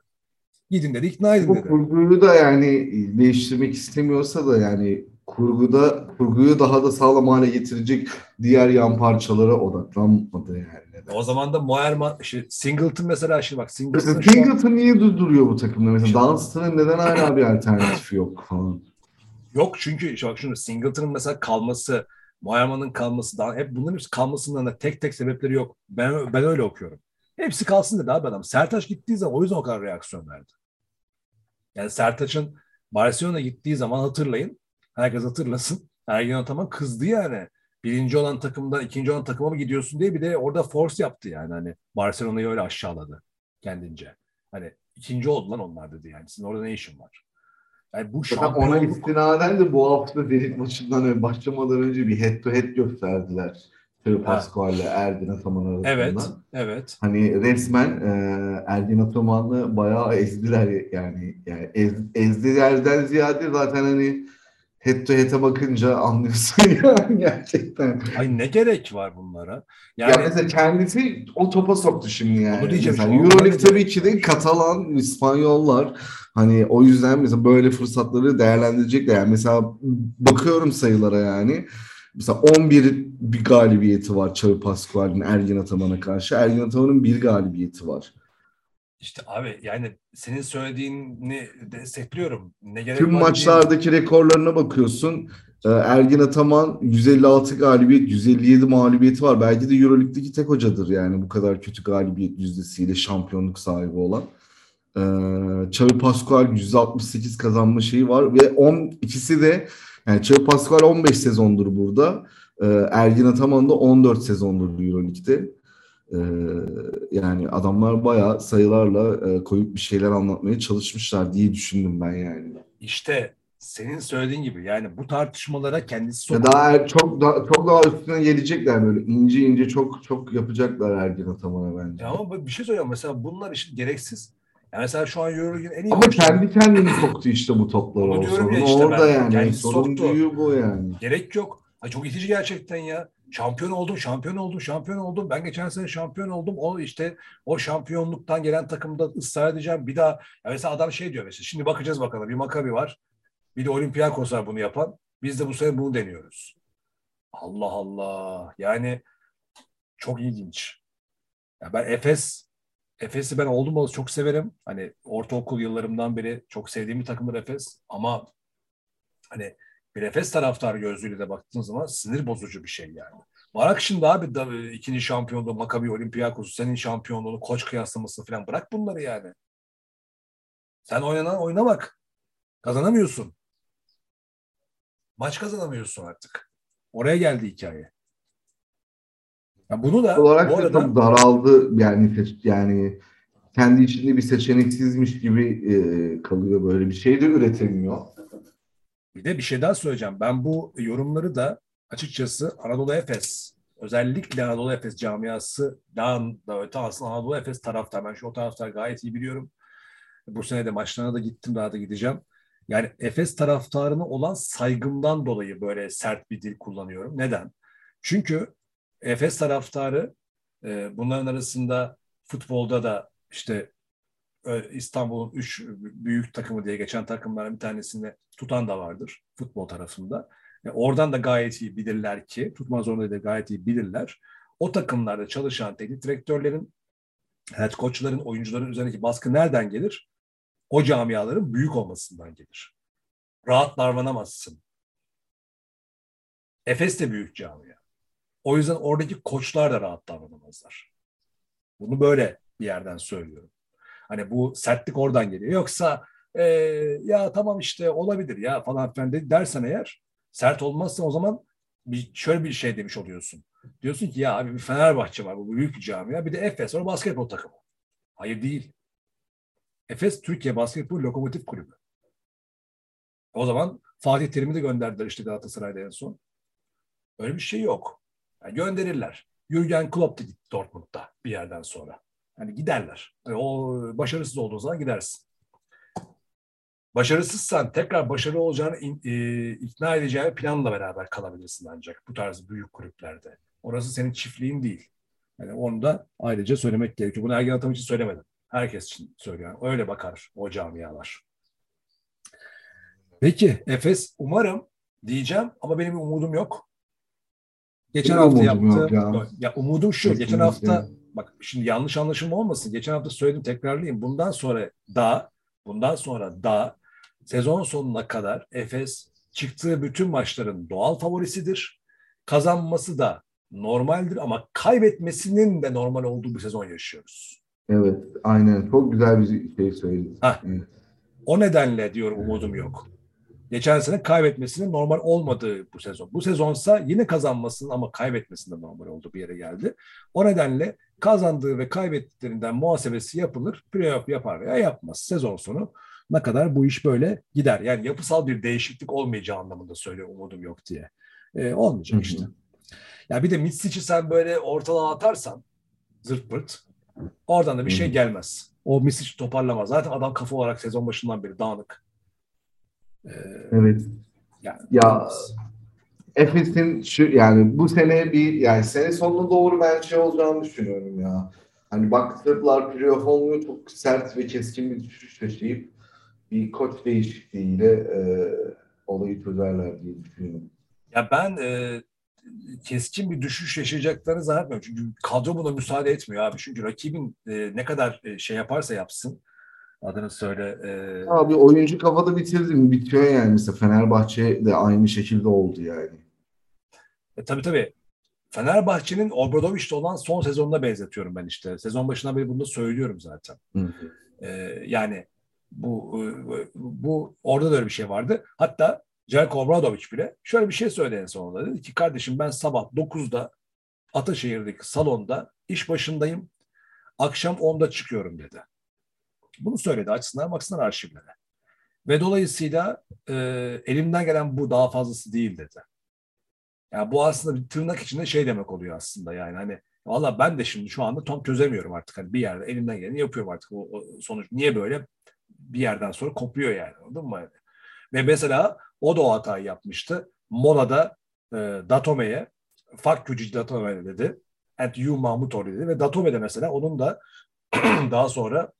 Gidin dedi ikna edin dedi. Bu kurguyu da yani değiştirmek istemiyorsa da yani kurguda kurguyu daha da sağlam hale getirecek diğer yan parçalara odaklanmadı yani. Neden? O zaman da Moerman, işte Singleton mesela şimdi bak Singleton. Mesela şu an- Singleton niye duruyor bu takımda? Mesela Dunstan'ın neden hala bir alternatifi yok falan. Yok çünkü bak şunu Singleton'ın mesela kalması, Moerman'ın kalması, daha hep bunların hepsi kalmasından da tek tek sebepleri yok. Ben ben öyle okuyorum. Hepsi kalsın dedi abi adam. Sertaç gittiği zaman o yüzden o kadar reaksiyon verdi. Yani Sertaç'ın Barcelona gittiği zaman hatırlayın. Herkes hatırlasın. Ergen Ataman kızdı yani. Birinci olan takımdan ikinci olan takıma mı gidiyorsun diye bir de orada force yaptı yani. Hani Barcelona'yı öyle aşağıladı kendince. Hani ikinci oldu lan onlar dedi yani. Sizin orada ne işin var? Yani bu Zaten ona şampiyonluk istinaden de bu hafta Zenit maçından önce başlamadan önce bir head to head gösterdiler. Teo Pascual ile Ergin Ataman arasında. Evet, evet. Hani resmen e, Ergin Ataman'ı bayağı ezdiler yani. yani ez, ezdilerden ziyade zaten hani head to head'e bakınca anlıyorsun (laughs) yani gerçekten. Ay ne gerek var bunlara? Ya Yani mesela kendisi o topa soktu şimdi yani. Onu diyeceğim Mesela Euroleague tabii ki de Katalan, İspanyollar hani o yüzden mesela böyle fırsatları değerlendirecekler. Yani mesela bakıyorum sayılara yani. Mesela 11 bir galibiyeti var Xavi Pascual'in Ergin Ataman'a karşı. Ergin Ataman'ın bir galibiyeti var. İşte abi yani senin söylediğini destekliyorum. Ne gerek Tüm var diye- maçlardaki rekorlarına bakıyorsun. Ee, Ergin Ataman 156 galibiyet, 157 mağlubiyeti var. Belki de Euroleague'deki tek hocadır yani bu kadar kötü galibiyet yüzdesiyle şampiyonluk sahibi olan. Ee, Xavi Pascual 168 kazanma şeyi var ve 10 ikisi de yani Xavi Pascual 15 sezondur burada. Ee, Ergin Ataman da 14 sezondur Euroleague'de. Ee, yani adamlar bayağı sayılarla e, koyup bir şeyler anlatmaya çalışmışlar diye düşündüm ben yani. İşte senin söylediğin gibi yani bu tartışmalara kendisi sokuyor. daha er- çok daha çok daha üstüne gelecekler böyle ince ince çok çok yapacaklar Ergin Ataman'a bence. Ya ama bir şey söyleyeyim mesela bunlar işte gereksiz. Yani mesela şu an Euroleague'in en iyi Ama oyuncuları- kendi kendini soktu işte bu toplara. O diyorum ya sorun işte orada ben. yani. Sorun soktu. büyüğü bu yani. Gerek yok. Ay çok itici gerçekten ya. Şampiyon oldum, şampiyon oldum, şampiyon oldum. Ben geçen sene şampiyon oldum. O işte o şampiyonluktan gelen takımda ısrar edeceğim. Bir daha ya mesela adam şey diyor mesela. Şimdi bakacağız bakalım. Bir Makabi var. Bir de Olympiakos var bunu yapan. Biz de bu sene bunu deniyoruz. Allah Allah. Yani çok ilginç. Ya ben Efes Efes'i ben oldum olası çok severim. Hani ortaokul yıllarımdan beri çok sevdiğim bir takımdır Efes. Ama hani bir Efes taraftarı gözüyle de baktığın zaman sinir bozucu bir şey yani. Bırak şimdi abi da, e, ikinci şampiyonluğu Makabi Olympiakos senin şampiyonluğunu koç kıyaslaması falan bırak bunları yani. Sen oynanan oyna bak. Kazanamıyorsun. Maç kazanamıyorsun artık. Oraya geldi hikaye. Ya bunu da olarak bu da arada çok daraldı yani yani kendi içinde bir seçeneksizmiş gibi e, kalıyor böyle bir şey de üretemiyor. Bir de bir şey daha söyleyeceğim. Ben bu yorumları da açıkçası Anadolu Efes, özellikle Anadolu Efes camiası daha da öte aslında Anadolu Efes taraftar. Ben şu o taraftar gayet iyi biliyorum. Bu sene de maçlarına da gittim, daha da gideceğim. Yani Efes taraftarına olan saygımdan dolayı böyle sert bir dil kullanıyorum. Neden? Çünkü Efes taraftarı e, bunların arasında futbolda da işte İstanbul'un üç büyük takımı diye geçen takımların bir tanesini tutan da vardır futbol tarafında. E, oradan da gayet iyi bilirler ki, tutma zorunda da gayet iyi bilirler. O takımlarda çalışan teknik direktörlerin, head coachların, oyuncuların üzerindeki baskı nereden gelir? O camiaların büyük olmasından gelir. Rahat davranamazsın. Efes de büyük camia. O yüzden oradaki koçlar da rahat davranamazlar. Bunu böyle bir yerden söylüyorum. Hani bu sertlik oradan geliyor. Yoksa e, ya tamam işte olabilir ya falan filan de- dersen eğer sert olmazsa o zaman bir, şöyle bir şey demiş oluyorsun. Diyorsun ki ya abi bir Fenerbahçe var bu büyük bir camia bir de Efes var basketbol takımı. Hayır değil. Efes Türkiye Basketbol Lokomotif Kulübü. O zaman Fatih Terim'i de gönderdiler işte Galatasaray'da en son. Öyle bir şey yok. Yani gönderirler. Jürgen Klopp da gitti Dortmund'da bir yerden sonra. Hani giderler. Yani o başarısız olduğu zaman gidersin. Başarısızsan tekrar başarılı olacağını in, e, ikna edeceği planla beraber kalabilirsin ancak bu tarz büyük kulüplerde. Orası senin çiftliğin değil. Yani onu da ayrıca söylemek gerekiyor. Bunu Ergen Atam için söylemedim. Herkes için söylüyorum. Öyle bakar o camialar. Peki Efes umarım diyeceğim ama benim umudum yok. Geçen Benim hafta yaptı. ya. Ya. umudum şu. Geçen Kesinlikle. hafta bak şimdi yanlış anlaşılma olmasın. Geçen hafta söyledim tekrarlayayım. Bundan sonra da bundan sonra da sezon sonuna kadar Efes çıktığı bütün maçların doğal favorisidir. Kazanması da normaldir ama kaybetmesinin de normal olduğu bir sezon yaşıyoruz. Evet, aynen. Çok güzel bir şey söyledin. Evet. O nedenle diyorum umudum yok. Geçen sene kaybetmesinin normal olmadığı bu sezon. Bu sezonsa yine kazanmasının ama kaybetmesinin normal olduğu bir yere geldi. O nedenle kazandığı ve kaybettiklerinden muhasebesi yapılır. Playoff yapar veya yapmaz. Sezon sonu ne kadar bu iş böyle gider. Yani yapısal bir değişiklik olmayacağı anlamında söylüyorum umudum yok diye. Ee, olmayacak Hı hı. işte. Ya bir de Mitsic'i sen böyle ortalığa atarsan zırt pırt oradan da bir Hı şey gelmez. O Misic toparlamaz. Zaten adam kafa olarak sezon başından beri dağınık. Ee, Evet. yani Ya Efes'in şu yani bu sene bir yani sene sonuna doğru ben şey olacağını düşünüyorum ya. Hani baktılar playoff olmuyor çok sert ve keskin bir düşüş yaşayıp bir koç değişikliğiyle e, olayı çözerler diye düşünüyorum. Ya ben e, keskin bir düşüş yaşayacaklarını zannetmiyorum. Çünkü kadro buna müsaade etmiyor abi. Çünkü rakibin e, ne kadar e, şey yaparsa yapsın adını söyle. E, Abi oyuncu kafada bitirdi mi bitiyor yani mesela Fenerbahçe de aynı şekilde oldu yani. e, tabii tabii. Fenerbahçe'nin Obradoviç'te olan son sezonuna benzetiyorum ben işte. Sezon başından beri bunu da söylüyorum zaten. Hı hı. Ee, yani bu e, bu orada da öyle bir şey vardı. Hatta Jelko Obradovic bile şöyle bir şey söyledi en sonunda. Dedi ki kardeşim ben sabah 9'da Ataşehir'deki salonda iş başındayım. Akşam 10'da çıkıyorum dedi. Bunu söyledi açsınlar baksınlar arşivlere. Ve dolayısıyla e, elimden gelen bu daha fazlası değil dedi. Yani bu aslında bir tırnak içinde şey demek oluyor aslında yani hani valla ben de şimdi şu anda tam çözemiyorum artık hani bir yerde elimden geleni yapıyorum artık o, o sonuç niye böyle bir yerden sonra kopuyor yani anladın mı? Ve mesela o da o hatayı yapmıştı. Mola'da e, Datome'ye fuck you Datome dedi. And you Mahmutoğlu dedi. Ve Datome de mesela onun da (clears throat) daha sonra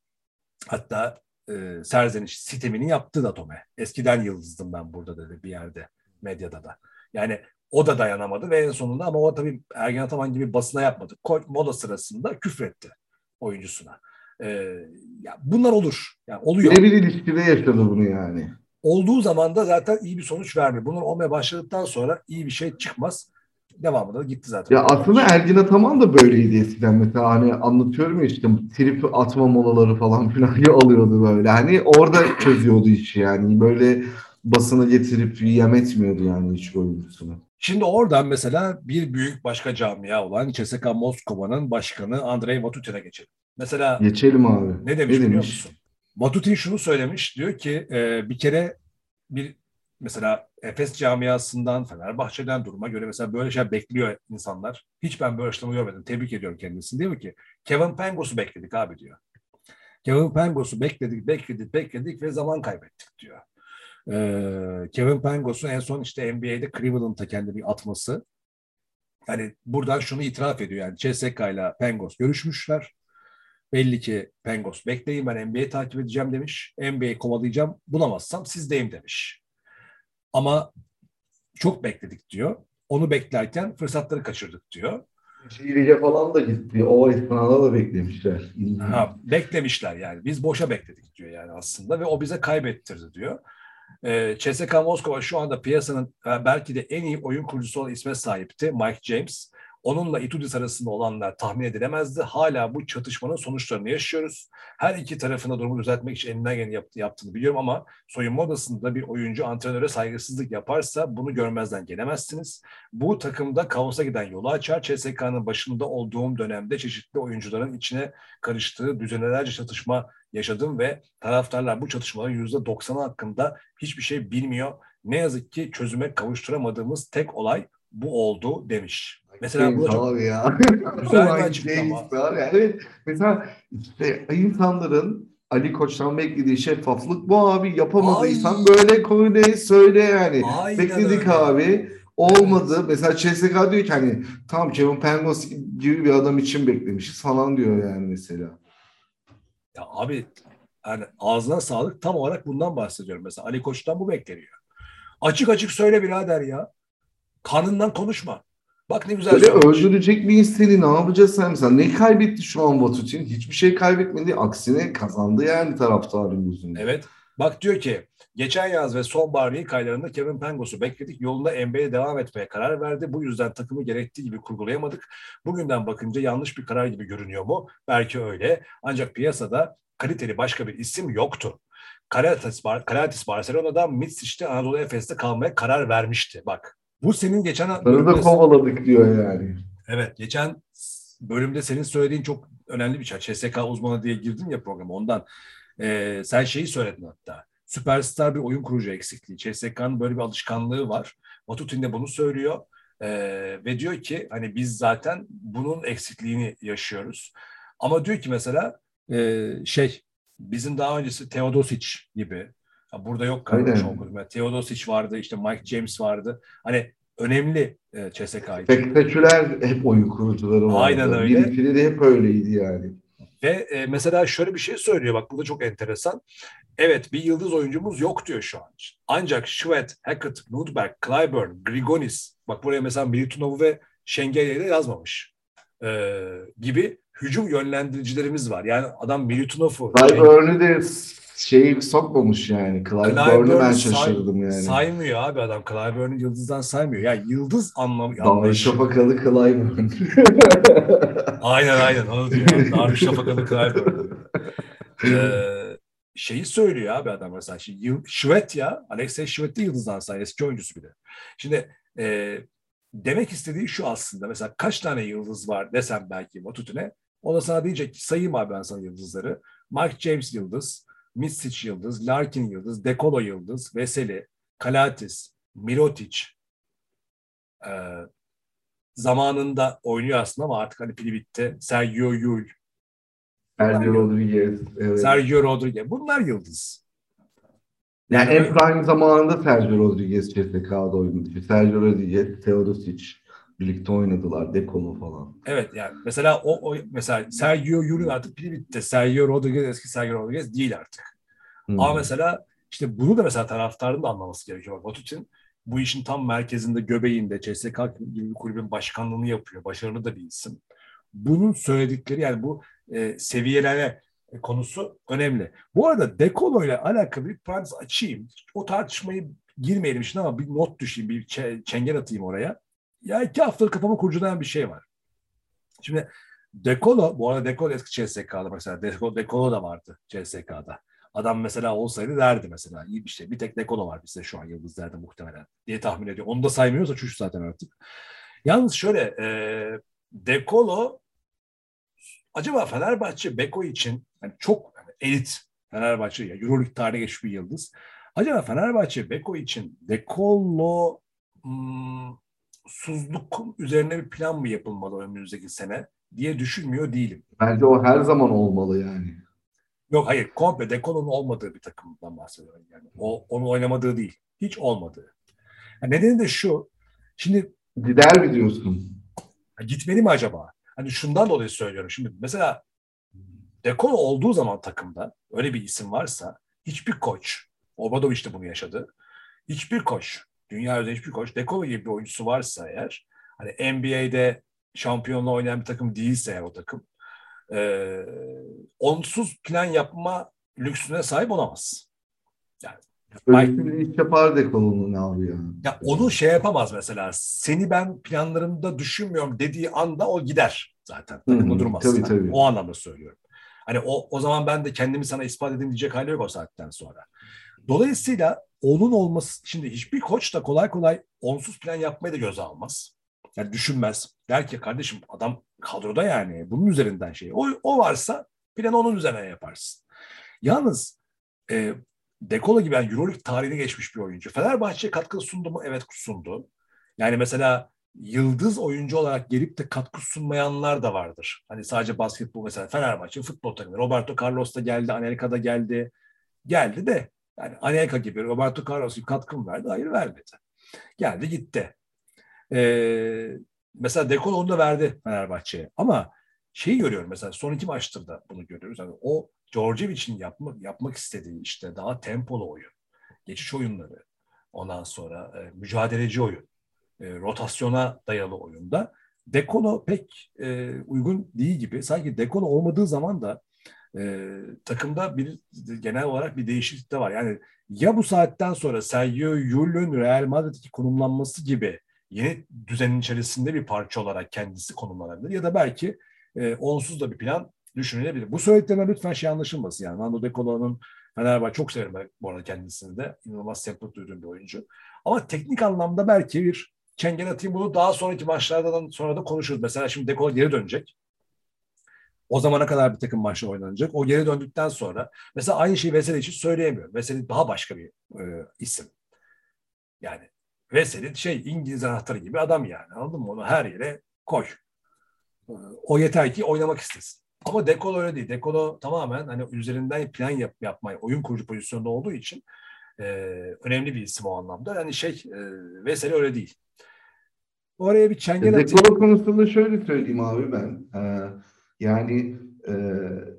hatta e, serzeniş sistemini yaptı Datome. Eskiden yıldızdım ben burada dedi bir yerde medyada da. Yani o da dayanamadı ve en sonunda ama o tabii Ergen Ataman gibi basına yapmadı. Moda sırasında küfretti oyuncusuna. Ee, ya bunlar olur. Yani oluyor. Birebir ilişkide yaşadı bunu yani. Olduğu zaman da zaten iyi bir sonuç vermiyor. Bunlar olmaya başladıktan sonra iyi bir şey çıkmaz. Devamında da gitti zaten. Ya aslında Ergin Ataman da böyleydi eskiden mesela hani anlatıyorum ya işte trip atma molaları falan filan (laughs) alıyordu böyle. Hani orada çözüyordu işi yani böyle basına getirip yem etmiyordu yani hiç oyuncusunu. Şimdi oradan mesela bir büyük başka camia olan CSKA Moskova'nın başkanı Andrei Vatutin'e geçelim. Mesela Geçelim abi. Ne demiş Ne biliyor demiş? musun? Batutin şunu söylemiş. Diyor ki e, bir kere bir mesela Efes camiasından, Fenerbahçe'den duruma göre mesela böyle şey bekliyor insanlar. Hiç ben böyle açıklama görmedim. Tebrik ediyorum kendisini. Diyor ki Kevin Pangos'u bekledik abi diyor. Kevin Pangos'u bekledik, bekledik, bekledik ve zaman kaybettik diyor. Ee, Kevin Pangos'un en son işte NBA'de Cleveland'a kendi bir atması. Hani buradan şunu itiraf ediyor yani CSK ile Pangos görüşmüşler. Belli ki Pengos bekleyin ben NBA takip edeceğim demiş. NBA kovalayacağım. Bulamazsam sizdeyim demiş. Ama çok bekledik diyor. Onu beklerken fırsatları kaçırdık diyor. Şiiriye falan da gitti. O esnada da beklemişler. Ha, beklemişler yani. Biz boşa bekledik diyor yani aslında ve o bize kaybettirdi diyor. Ee, CSKA Moskova şu anda piyasanın e, belki de en iyi oyun kurucusu olan isme sahipti. Mike James. Onunla Itudis arasında olanlar tahmin edilemezdi. Hala bu çatışmanın sonuçlarını yaşıyoruz. Her iki tarafında durumu düzeltmek için elinden geleni yaptı, yaptığını biliyorum ama soyunma odasında bir oyuncu antrenöre saygısızlık yaparsa bunu görmezden gelemezsiniz. Bu takımda kaosa giden yolu açar. CSK'nın başında olduğum dönemde çeşitli oyuncuların içine karıştığı düzenelerce çatışma yaşadım ve taraftarlar bu çatışmaların %90'ı hakkında hiçbir şey bilmiyor. Ne yazık ki çözüme kavuşturamadığımız tek olay bu oldu demiş. Mesela bu da çok abi ya. (laughs) güzel bir açıklama. Evet. Mesela işte insanların Ali Koç'tan beklediği şeffaflık bu abi. Yapamadıysan Ay. böyle konuyu söyle yani. Aynen Bekledik öyle. abi. Olmadı. Mesela CSK diyor ki hani tamam Kevin Pangos gibi bir adam için beklemişiz falan diyor yani mesela. Ya abi yani ağzına sağlık tam olarak bundan bahsediyorum. Mesela Ali Koç'tan bu bekleniyor. Açık açık söyle birader ya. Kanından konuşma. Bak ne güzel söylemiş. öldürecek bir inseni ne yapacağız sen mesela? Ne kaybetti şu an Vatutin? Hiçbir şey kaybetmedi. Aksine kazandı yani taraftarın gözünde. Evet. Bak diyor ki geçen yaz ve sonbahar ilk aylarında Kevin Pangos'u bekledik. Yolunda NBA'ye devam etmeye karar verdi. Bu yüzden takımı gerektiği gibi kurgulayamadık. Bugünden bakınca yanlış bir karar gibi görünüyor mu? Belki öyle. Ancak piyasada kaliteli başka bir isim yoktu. Karatis, Bar Karatis Barcelona'dan Mitsic'te Anadolu Efes'te kalmaya karar vermişti. Bak bu senin geçen Sarı da kovaladık diyor yani. Evet, geçen bölümde senin söylediğin çok önemli bir şey. CSK uzmanı diye girdim ya programa ondan. Ee, sen şeyi söyledin hatta. Süperstar bir oyun kurucu eksikliği. CSK'nın böyle bir alışkanlığı var. Vatutin de bunu söylüyor. Ee, ve diyor ki hani biz zaten bunun eksikliğini yaşıyoruz. Ama diyor ki mesela e, şey bizim daha öncesi Teodosic gibi. Ya burada yok kardeş Yani Teodosic vardı, işte Mike James vardı. Hani önemli e, CSK için. Spektaküler hep oyun kurucuları vardı. Aynen öyle. Birileri de hep öyleydi yani. Ve e, mesela şöyle bir şey söylüyor bak bu da çok enteresan. Evet bir yıldız oyuncumuz yok diyor şu an. Ancak Şvet, Hackett, Nudberg, Clyburn, Grigonis bak buraya mesela Milutinov'u ve Şengelya'yı da yazmamış. Ee, gibi hücum yönlendiricilerimiz var. Yani adam Milutinov'u Clyburn'u de şeyi sokmamış yani. Clyburn'u ben şaşırdım yani. saymıyor abi adam. Clyburn'u yıldızdan saymıyor. Yani yıldız anlamı anlayışı. şafakalı Clyburn. (laughs) (laughs) Aynen aynen onu diyor. Darüşşafakalı Clyburn. (laughs) Ee, şeyi söylüyor abi adam mesela. Şimdi, Şvet ya. Alexey Şvet de yıldızdan say. Eski oyuncusu bir de. Şimdi e, demek istediği şu aslında. Mesela kaç tane yıldız var desem belki Vatutine. O da sana diyecek ki sayayım abi ben sana yıldızları. Mike James yıldız. Misic yıldız. Larkin yıldız. Dekolo yıldız. Veseli. Kalatis. Mirotic. Ee, zamanında oynuyor aslında ama artık hani pili bitti. Sergio Yul. Sergio Rodriguez. Evet. Sergio Rodriguez. Bunlar yıldız. Yani en prime zamanında Sergio Rodriguez CSK'da oynadı. Sergio Rodriguez, Teodosic birlikte oynadılar. Dekolo falan. Evet yani mesela o, o mesela Sergio Yul'un artık pili bitti. Sergio Rodriguez eski Sergio Rodriguez değil artık. Hmm. Ama mesela işte bunu da mesela taraftarın da anlaması gerekiyor. Bak, Vatutin bu işin tam merkezinde, göbeğinde CSK gibi bir kulübün başkanlığını yapıyor. Başarılı da bir isim. Bunun söyledikleri yani bu e, seviyelere konusu önemli. Bu arada Dekolo ile alakalı bir parantez açayım. O tartışmayı girmeyelim şimdi ama bir not düşeyim, bir çe- çengel atayım oraya. Ya iki haftadır kafama kurcalayan bir şey var. Şimdi Dekolo, bu arada Dekolo eski CSK'da mesela. Dekolo, Dekolo da vardı CSK'da. Adam mesela olsaydı derdi mesela. İyi bir şey. Bir tek Dekolo var bizde şu an yıldızlarda muhtemelen diye tahmin ediyorum. Onu da saymıyorsa çüş zaten artık. Yalnız şöyle e, Dekolo acaba Fenerbahçe Beko için yani çok yani elit Fenerbahçe ya Euroleague tarihine geçmiş bir yıldız. Acaba Fenerbahçe Beko için Dekolo hmm, suzluk üzerine bir plan mı yapılmalı önümüzdeki sene diye düşünmüyor değilim. Bence o her zaman olmalı yani. Yok hayır komple Dekolo'nun olmadığı bir takımdan bahsediyorum yani. O onun oynamadığı değil. Hiç olmadığı. Yani nedeni de şu. Şimdi Gider mi diyorsun? gitmeli mi acaba? Hani şundan dolayı söylüyorum. Şimdi mesela Dekolo olduğu zaman takımda öyle bir isim varsa hiçbir koç, Obradoviç de bunu yaşadı. Hiçbir koç, dünya üzerinde hiçbir koç Dekolo gibi bir oyuncusu varsa eğer hani NBA'de şampiyonla oynayan bir takım değilse eğer o takım e, onsuz plan yapma lüksüne sahip olamaz. Yani Öyle bir iş yapar Dekolo'nun abi ya. Ya onu şey yapamaz mesela. Seni ben planlarımda düşünmüyorum dediği anda o gider zaten. Takımda durmaz. Tabii, yani. tabii. O anlamda söylüyorum. Hani o, o zaman ben de kendimi sana ispat edeyim diyecek hali yok o saatten sonra. Dolayısıyla onun olması, şimdi hiçbir koç da kolay kolay onsuz plan yapmayı da göze almaz. Yani düşünmez. Der ki kardeşim adam kadroda yani bunun üzerinden şey. O, o varsa planı onun üzerinden yaparsın. Yalnız e, Dekolo gibi yani Euroleague tarihine geçmiş bir oyuncu. Fenerbahçe'ye katkı sundu mu? Evet sundu. Yani mesela yıldız oyuncu olarak gelip de katkı sunmayanlar da vardır. Hani sadece basketbol mesela Fenerbahçe futbol takımı. Roberto Carlos da geldi, Anelka da geldi. Geldi de yani Anelka gibi Roberto Carlos gibi katkı mı verdi? Hayır vermedi. Geldi gitti. Ee, mesela Dekolo onu da verdi Fenerbahçe'ye. Ama şeyi görüyorum mesela son iki maçtır da bunu görüyoruz. Yani o Djordjevic'in yapmak, yapmak istediği işte daha tempolu oyun, geçiş oyunları, ondan sonra e, mücadeleci oyun, e, rotasyona dayalı oyunda Dekolo pek e, uygun değil gibi. Sanki Dekolo olmadığı zaman da e, takımda bir genel olarak bir değişiklik de var. Yani ya bu saatten sonra Sergio Yul'ün Real Madrid'deki konumlanması gibi yeni düzenin içerisinde bir parça olarak kendisi konumlanabilir ya da belki e, onsuz da bir plan düşünülebilir. Bu söylediklerine lütfen şey anlaşılmasın yani. Nando De Colo'nun Fenerbahçe çok severim bu arada kendisini de. İnanılmaz sempatik duyduğum bir oyuncu. Ama teknik anlamda belki bir çengen atayım bunu daha sonraki maçlardan sonra da konuşuruz. Mesela şimdi De Colo geri dönecek. O zamana kadar bir takım maçlar oynanacak. O geri döndükten sonra mesela aynı şeyi Veseli için söyleyemiyorum. Veseli daha başka bir e, isim. Yani Veseli şey İngiliz anahtarı gibi adam yani. Anladın mı? Onu her yere koy. O yeter ki oynamak istesin. Ama Dekolo öyle değil. Dekolo tamamen hani üzerinden plan yap, yapmayı, oyun kurucu pozisyonda olduğu için e, önemli bir isim o anlamda. Yani şey, e, Veseli öyle değil. Oraya bir çengel atayım. Dekolo konusunda şöyle söyleyeyim abi ben. Ee, yani e,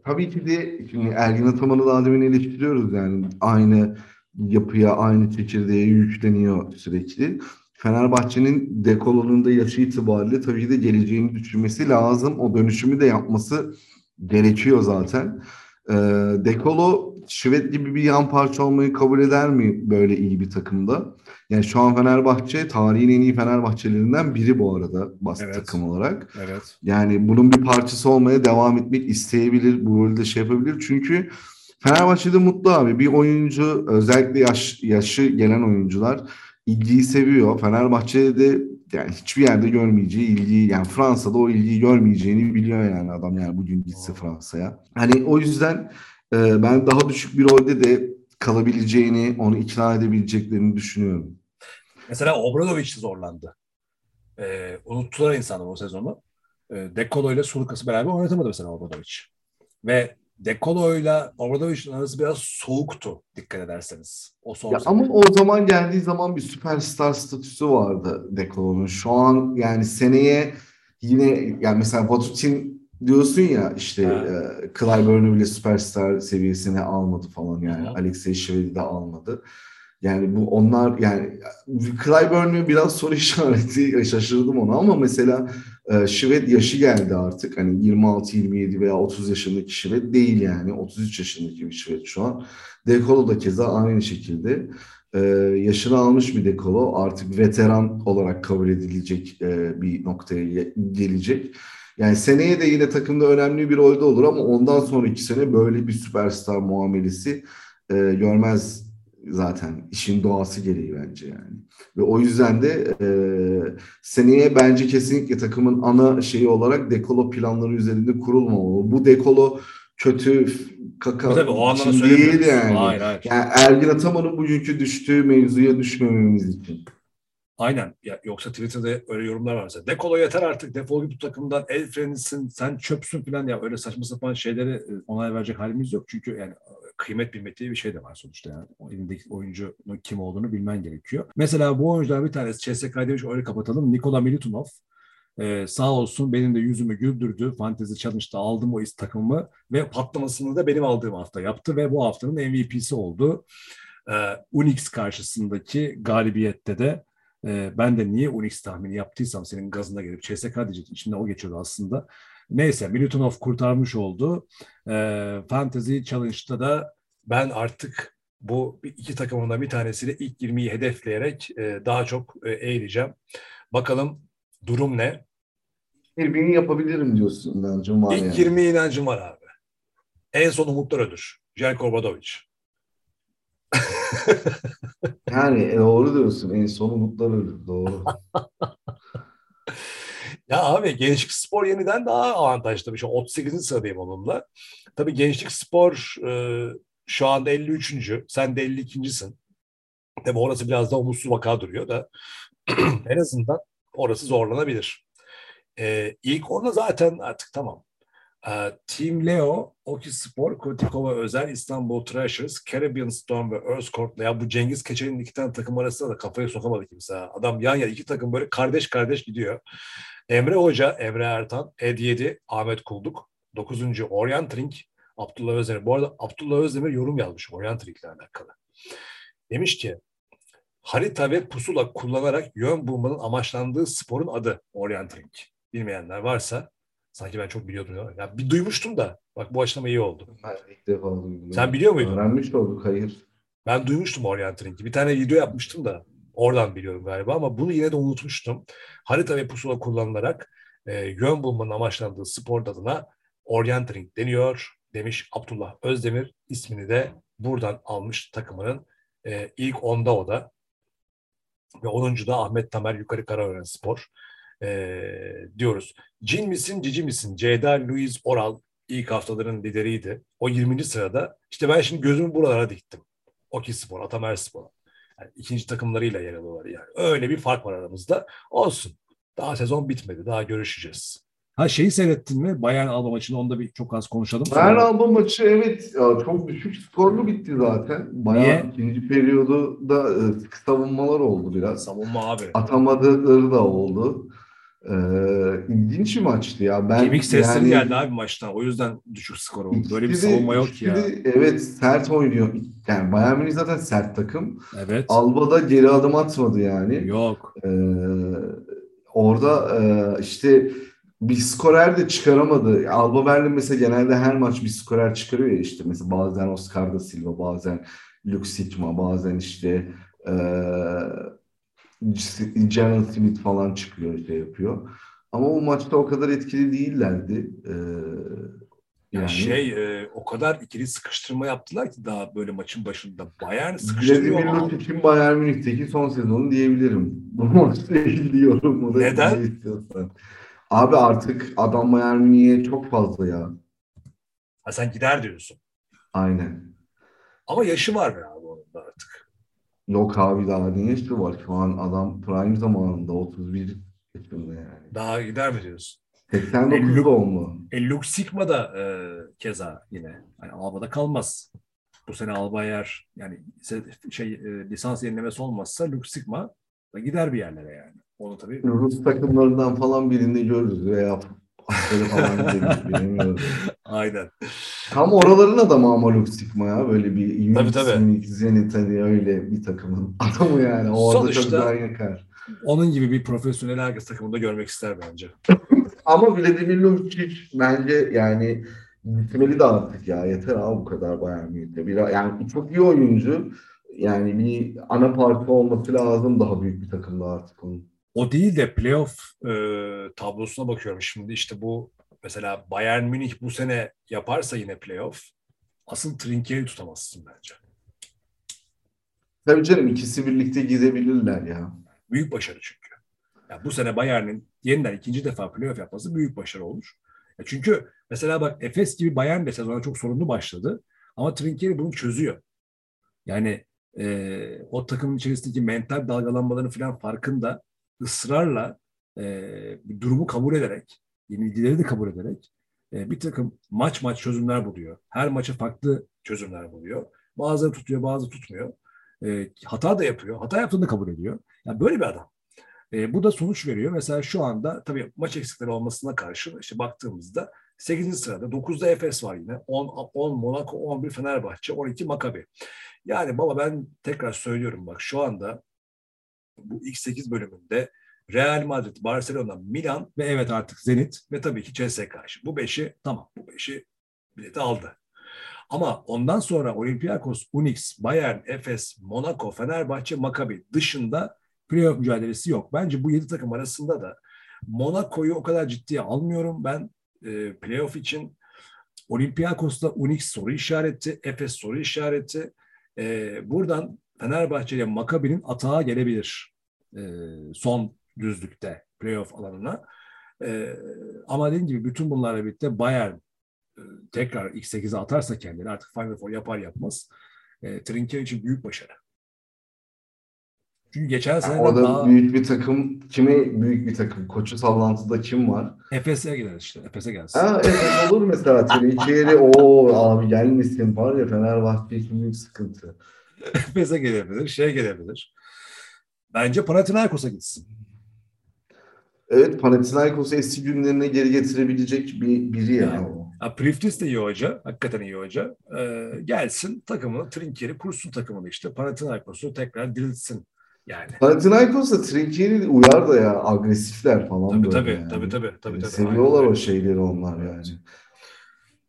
tabii ki de şimdi Ergin Ataman'ı daha demin eleştiriyoruz yani aynı yapıya, aynı çekirdeğe yükleniyor sürekli. Fenerbahçe'nin Dekolo'nun da yaşı itibariyle tabii ki de geleceğini düşünmesi lazım. O dönüşümü de yapması gerekiyor zaten. Ee, Dekolo Şivet gibi bir yan parça olmayı kabul eder mi böyle iyi bir takımda? Yani şu an Fenerbahçe tarihin en iyi Fenerbahçelerinden biri bu arada bas Evet. takım olarak. Evet. Yani bunun bir parçası olmaya devam etmek isteyebilir, bu rolde şey yapabilir. Çünkü Fenerbahçe'de mutlu abi. Bir oyuncu özellikle yaş, yaşı gelen oyuncular ilgiyi seviyor. Fenerbahçe'de de yani hiçbir yerde görmeyeceği ilgiyi yani Fransa'da o ilgiyi görmeyeceğini biliyor yani adam yani bugün gitse Fransa'ya. Hani o yüzden e, ben daha düşük bir rolde de kalabileceğini, onu ikna edebileceklerini düşünüyorum. Mesela Obradovic zorlandı. E, unuttular insanlar o sezonu. E, Dekolo ile Sulukas'ı beraber oynatamadı mesela Obradovic. Ve Dekolo ile Obradovic'in arası biraz soğuktu dikkat ederseniz. O son Ya ama o zaman geldiği zaman bir süperstar statüsü vardı Dekolo'nun. Şu an yani seneye yine yani mesela Batutin diyorsun ya işte e, Clyburn bile süperstar seviyesine almadı falan yani. Alexey Shvedi de almadı. Yani bu onlar yani Clyburn'u biraz soru (laughs) işareti şaşırdım ona ama mesela e, Şved yaşı geldi artık. Hani 26, 27 veya 30 yaşındaki Şved değil yani. 33 yaşındaki bir Şved şu an. Dekolo da keza aynı şekilde. Ee, yaşını almış bir Dekolo artık veteran olarak kabul edilecek e, bir noktaya ge- gelecek. Yani seneye de yine takımda önemli bir rolde olur ama ondan sonraki sene böyle bir süperstar muamelesi e, görmez zaten işin doğası gereği bence yani. Ve o yüzden de e, seneye bence kesinlikle takımın ana şeyi olarak dekolo planları üzerinde kurulmamalı. Bu dekolo kötü kaka Tabii, o anlamda için değil yani. Hayır, hayır. Yani Ergin Ataman'ın bugünkü düştüğü mevzuya düşmememiz için. Aynen. Ya, yoksa Twitter'da öyle yorumlar var mesela. Dekolo yeter artık. Defol git bu takımdan. El frenisin. Sen çöpsün falan ya. Öyle saçma sapan şeyleri e, onay verecek halimiz yok. Çünkü yani kıymet bilmek diye bir şey de var sonuçta yani. O elindeki oyuncunun kim olduğunu bilmen gerekiyor. Mesela bu oyuncular bir tanesi CSKA demiş öyle kapatalım. Nikola Militunov. Ee, sağ olsun benim de yüzümü güldürdü. Fantezi Challenge'da aldım o is takımımı ve patlamasını da benim aldığım hafta yaptı ve bu haftanın MVP'si oldu. Ee, Unix karşısındaki galibiyette de e, ben de niye Unix tahmini yaptıysam senin gazına gelip CSK diyecektim. İçimden o geçiyordu aslında. Neyse Militunov kurtarmış oldu. E, Fantasy Challenge'da da ben artık bu iki takımından bir tanesiyle ilk 20'yi hedefleyerek e, daha çok e, eğileceğim. Bakalım durum ne? 20'yi yapabilirim diyorsun inancım var İlk yani. 20 inancım var abi. En son umutlar ölür. Jelko Obradovic. Yani e, doğru diyorsun. En son umutlar ölür. Doğru. (laughs) Ya abi Gençlik Spor yeniden daha avantajlı tabii. Şu an 38. sıradayım onunla. Tabii Gençlik Spor e, şu anda 53. Sen de 52.sin. Tabii orası biraz daha umutsuz vaka duruyor da (clears throat) en azından orası zorlanabilir. E, ilk onda zaten artık tamam. E, Team Leo, Oki Spor, Kotikova Özel, İstanbul Trashers, Caribbean Storm ve Earthcourt'la ya bu Cengiz Keçer'in iki tane takım arasında da kafayı sokamadı kimse. Adam yan yana iki takım böyle kardeş kardeş gidiyor. Emre Hoca, Emre Ertan, Ed 7, Ahmet Kulduk, 9. Orientering, Abdullah Özdemir. Bu arada Abdullah Özdemir yorum yazmış Orientering ile alakalı. Demiş ki harita ve pusula kullanarak yön bulmanın amaçlandığı sporun adı Orientering. Bilmeyenler varsa sanki ben çok biliyordum. Ya. Ya bir duymuştum da bak bu açıklama iyi oldu. Ben ilk defa duydum. Sen biliyor muydun? Öğrenmiş olduk. Hayır. Ben duymuştum Orienteering'i. Bir tane video yapmıştım da oradan biliyorum galiba ama bunu yine de unutmuştum. Harita ve pusula kullanılarak e, yön bulmanın amaçlandığı spor adına Orienteering deniyor demiş Abdullah Özdemir. ismini de buradan almış takımının e, ilk onda o da. Ve 10. da Ahmet Tamer Yukarı Karaören Spor e, diyoruz. Cin misin, cici misin? Ceyda Louise Oral ilk haftaların lideriydi. O 20. sırada. İşte ben şimdi gözümü buralara diktim. Oki Spor, Atamer Spor. Yani ikinci takımlarıyla yer alıyorlar yani. Öyle bir fark var aramızda. Olsun. Daha sezon bitmedi. Daha görüşeceğiz. Ha şeyi seyrettin mi? Bayern Alba maçını onda bir çok az konuşalım. Bayern Alba maçı evet ya, çok düşük skorlu bitti zaten. Bayağı Niye? ikinci periyodu da e, savunmalar oldu biraz. Savunma abi. Atamadıkları da oldu. Ee, ilginç bir maçtı ya. Ben Kemik sesleri yani- geldi abi maçtan. O yüzden düşük skor oldu. Böyle bir savunma yok ikisi ya. evet sert oynuyor. Yani Bayern Münih zaten sert takım. Evet. Alba da geri adım atmadı yani. Yok. Ee, orada e, işte bir skorer de çıkaramadı. Alba Berlin mesela genelde her maç bir skorer çıkarıyor ya işte. Mesela bazen Oscar da Silva, bazen Luke Sigma, bazen işte e, Jalen Smith falan çıkıyor, şey yapıyor. Ama o maçta o kadar etkili değillerdi. Ee, Ya yani şey e, o kadar ikili sıkıştırma yaptılar ki daha böyle maçın başında. Bayern sıkıştırıyor. Vladimir Lutic'in Bayern Münih'teki son sezonu diyebilirim. (laughs) Bu maçla ilgili yorumu da Neden? ne istiyorsan. Abi artık adam Bayern Münih'e çok fazla ya. Ha, sen gider diyorsun. Aynen. Ama yaşı var be abi onun da artık. Yok abi daha ne yaşı var? Şu an adam prime zamanında 31 yaşında yani. Daha gider mi diyorsun? 89 Elli- doğumlu. E, Luke Sigma da e, keza yine. Yani Alba'da kalmaz. Bu sene Alba eğer yani şey e, lisans yenilemesi olmazsa Luke Sigma da gider bir yerlere yani. Onu tabii Rus takımlarından falan birinde görürüz veya Askeri falan gideriz (laughs) bilemiyorum. aynen. Tam oraların adamı ama Luke Sigma ya. Böyle bir Unix. Unix, Zenit hani öyle bir takımın (laughs) adamı yani. Orada Sonuçta- çok güzel yakar. Onun gibi bir profesyonel herkes takımında görmek ister bence. (laughs) Ama Vladimir Lucic bence yani gitmeli de artık ya. Yeter abi bu kadar Bayern Münih'te. Bir, yani çok iyi oyuncu. Yani bir ana parti olması lazım daha büyük bir takımda artık onun. O değil de playoff e, tablosuna bakıyorum şimdi işte bu mesela Bayern Münih bu sene yaparsa yine playoff asıl Trinkier'i tutamazsın bence. Tabii canım ikisi birlikte gidebilirler ya. Büyük başarı çünkü. Ya bu sene Bayern'in yeniden ikinci defa playoff yapması büyük başarı olur. Ya çünkü mesela bak Efes gibi Bayern de sezona çok sorunlu başladı. Ama Trinkieri bunu çözüyor. Yani e, o takımın içerisindeki mental dalgalanmaların falan farkında ısrarla e, durumu kabul ederek, yenilgileri de kabul ederek e, bir takım maç maç çözümler buluyor. Her maça farklı çözümler buluyor. Bazıları tutuyor, bazı tutmuyor. E, hata da yapıyor. Hata yaptığını kabul ediyor. Yani böyle bir adam. E, bu da sonuç veriyor. Mesela şu anda tabii maç eksikleri olmasına karşın işte baktığımızda 8. sırada 9'da Efes var yine. 10, 10 Monaco, 11 Fenerbahçe, 12 Maccabi. Yani baba ben tekrar söylüyorum bak şu anda bu ilk 8 bölümünde Real Madrid, Barcelona, Milan ve evet artık Zenit ve tabii ki. Şimdi Bu beşi tamam bu beşi bileti aldı. Ama ondan sonra Olympiakos, Unix, Bayern, Efes, Monaco, Fenerbahçe, Maccabi dışında playoff mücadelesi yok. Bence bu yedi takım arasında da Monaco'yu o kadar ciddiye almıyorum. Ben e, playoff için Olympiakos'ta Unix soru işareti, Efes soru işareti. E, buradan Fenerbahçe ile Maccabi'nin atağa gelebilir e, son düzlükte playoff alanına. E, ama dediğim gibi bütün bunlarla birlikte Bayern e, tekrar X8'e atarsa kendini artık Final Four yapar yapmaz. E, Trinker için büyük başarı. Çünkü geçen sene Yani orada daha büyük bir takım, kime büyük bir takım? Koçu sallantıda kim var? Efes'e gider işte. Efes'e gelsin. Ha evet olur mesela Trinkeri o abi gelmesin var ya Fenerbahçe için büyük sıkıntı. (laughs) Efes'e gelebilir, şey gelebilir. Bence Panathinaikos'a gitsin. Evet Panathinaikos'u eski günlerine geri getirebilecek bir biri ya Yani. o. Ha, Priftis de iyi hoca. Hakikaten iyi hoca. Ee, gelsin takımını, Trinker'i kursun takımını işte. Panathinaikos'u tekrar diriltsin. Yani. Panathinaikos da Trinkeri uyar da ya agresifler falan Tabii böyle tabii, yani. tabii tabii tabii tabii. Seviyorlar Aynen o şeyleri onlar yani.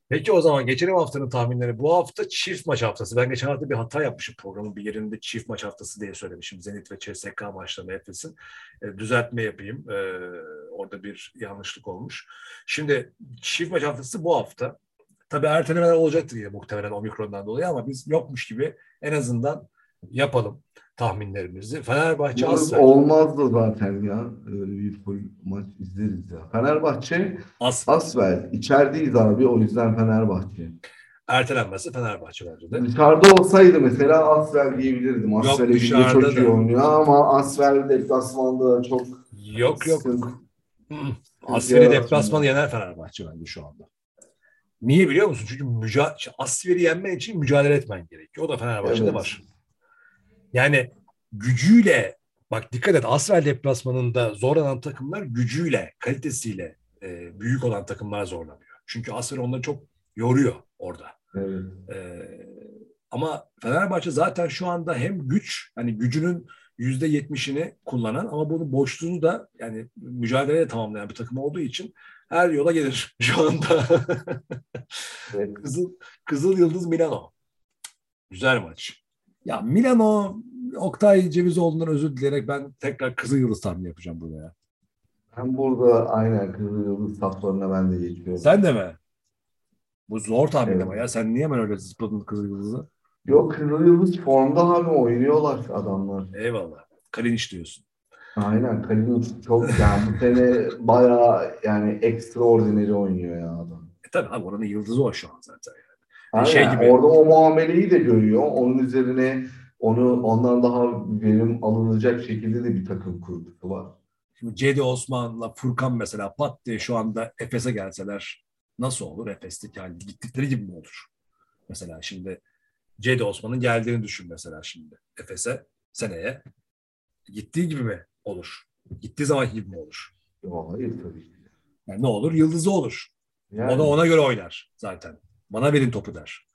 Peki o zaman geçelim haftanın tahminleri. Bu hafta çift maç haftası. Ben geçen hafta bir hata yapmışım programın bir yerinde çift maç haftası diye söylemişim. Zenit ve CSK maçlarını Efes'in. E, düzeltme yapayım. E, orada bir yanlışlık olmuş. Şimdi çift maç haftası bu hafta. Tabii ertelemeler olacaktır yine muhtemelen omikrondan dolayı ama biz yokmuş gibi en azından yapalım tahminlerimizi. Fenerbahçe Asfer. olmazdı zaten ya. Öyle bir full maç izleriz ya. Fenerbahçe Asfer. Asvel. İçerideyiz abi o yüzden Fenerbahçe. Ertelenmesi Fenerbahçe bence de. Dışarıda olsaydı mesela Asvel diyebilirdim. Asvel evinde çok iyi oynuyor ama Asvel deplasmanda çok Yok yok. Asferi yaratmıyor. deplasmanı yener Fenerbahçe bence şu anda. Niye biliyor musun? Çünkü müca Asferi yenmen için mücadele etmen gerekiyor. O da Fenerbahçe'de Evet. var. Yani gücüyle bak dikkat et Asfer deplasmanında zorlanan takımlar gücüyle, kalitesiyle e, büyük olan takımlar zorlanıyor. Çünkü Asfer onları çok yoruyor orada. Evet. Ee, ama Fenerbahçe zaten şu anda hem güç hani gücünün yüzde yetmişini kullanan ama bunun boşluğunu da yani mücadeleyle tamamlayan bir takım olduğu için her yola gelir (laughs) şu anda. Evet. Kızıl, Kızıl Yıldız Milano. Güzel maç. Ya Milano Oktay Cevizoğlu'ndan özür dileyerek ben tekrar Kızıl Yıldız tahmini yapacağım burada ya. Ben burada aynen Kızıl Yıldız saflarına ben de geçiyorum. Sen de mi? Bu zor tahmin Evet. ama ya. Sen niye hemen öyle zıpladın Kızıl Yıldız'ı? Yok Kızıl Yıldız formda abi oynuyorlar adamlar. Eyvallah. Kalinic diyorsun. Aynen Kalinic çok yani bu sene bayağı yani extraordinary oynuyor ya adam. E tabii abi oranın yıldızı o şu an zaten. Aynen. Şey gibi. Orada o muameleyi de görüyor. Onun üzerine onu ondan daha verim alınacak şekilde de bir takım kurgusu var. Şimdi Cedi Osman'la Furkan mesela pat diye şu anda Efes'e gelseler nasıl olur? Efes'teki yani gittikleri gibi mi olur? Mesela şimdi Cedi Osman'ın geldiğini düşün mesela şimdi Efes'e seneye. Gittiği gibi mi olur? Gittiği zaman gibi mi olur? Hayır tabii ki. Yani ne olur? Yıldızı olur. Yani, O da ona göre oynar zaten. Bana verin topu der.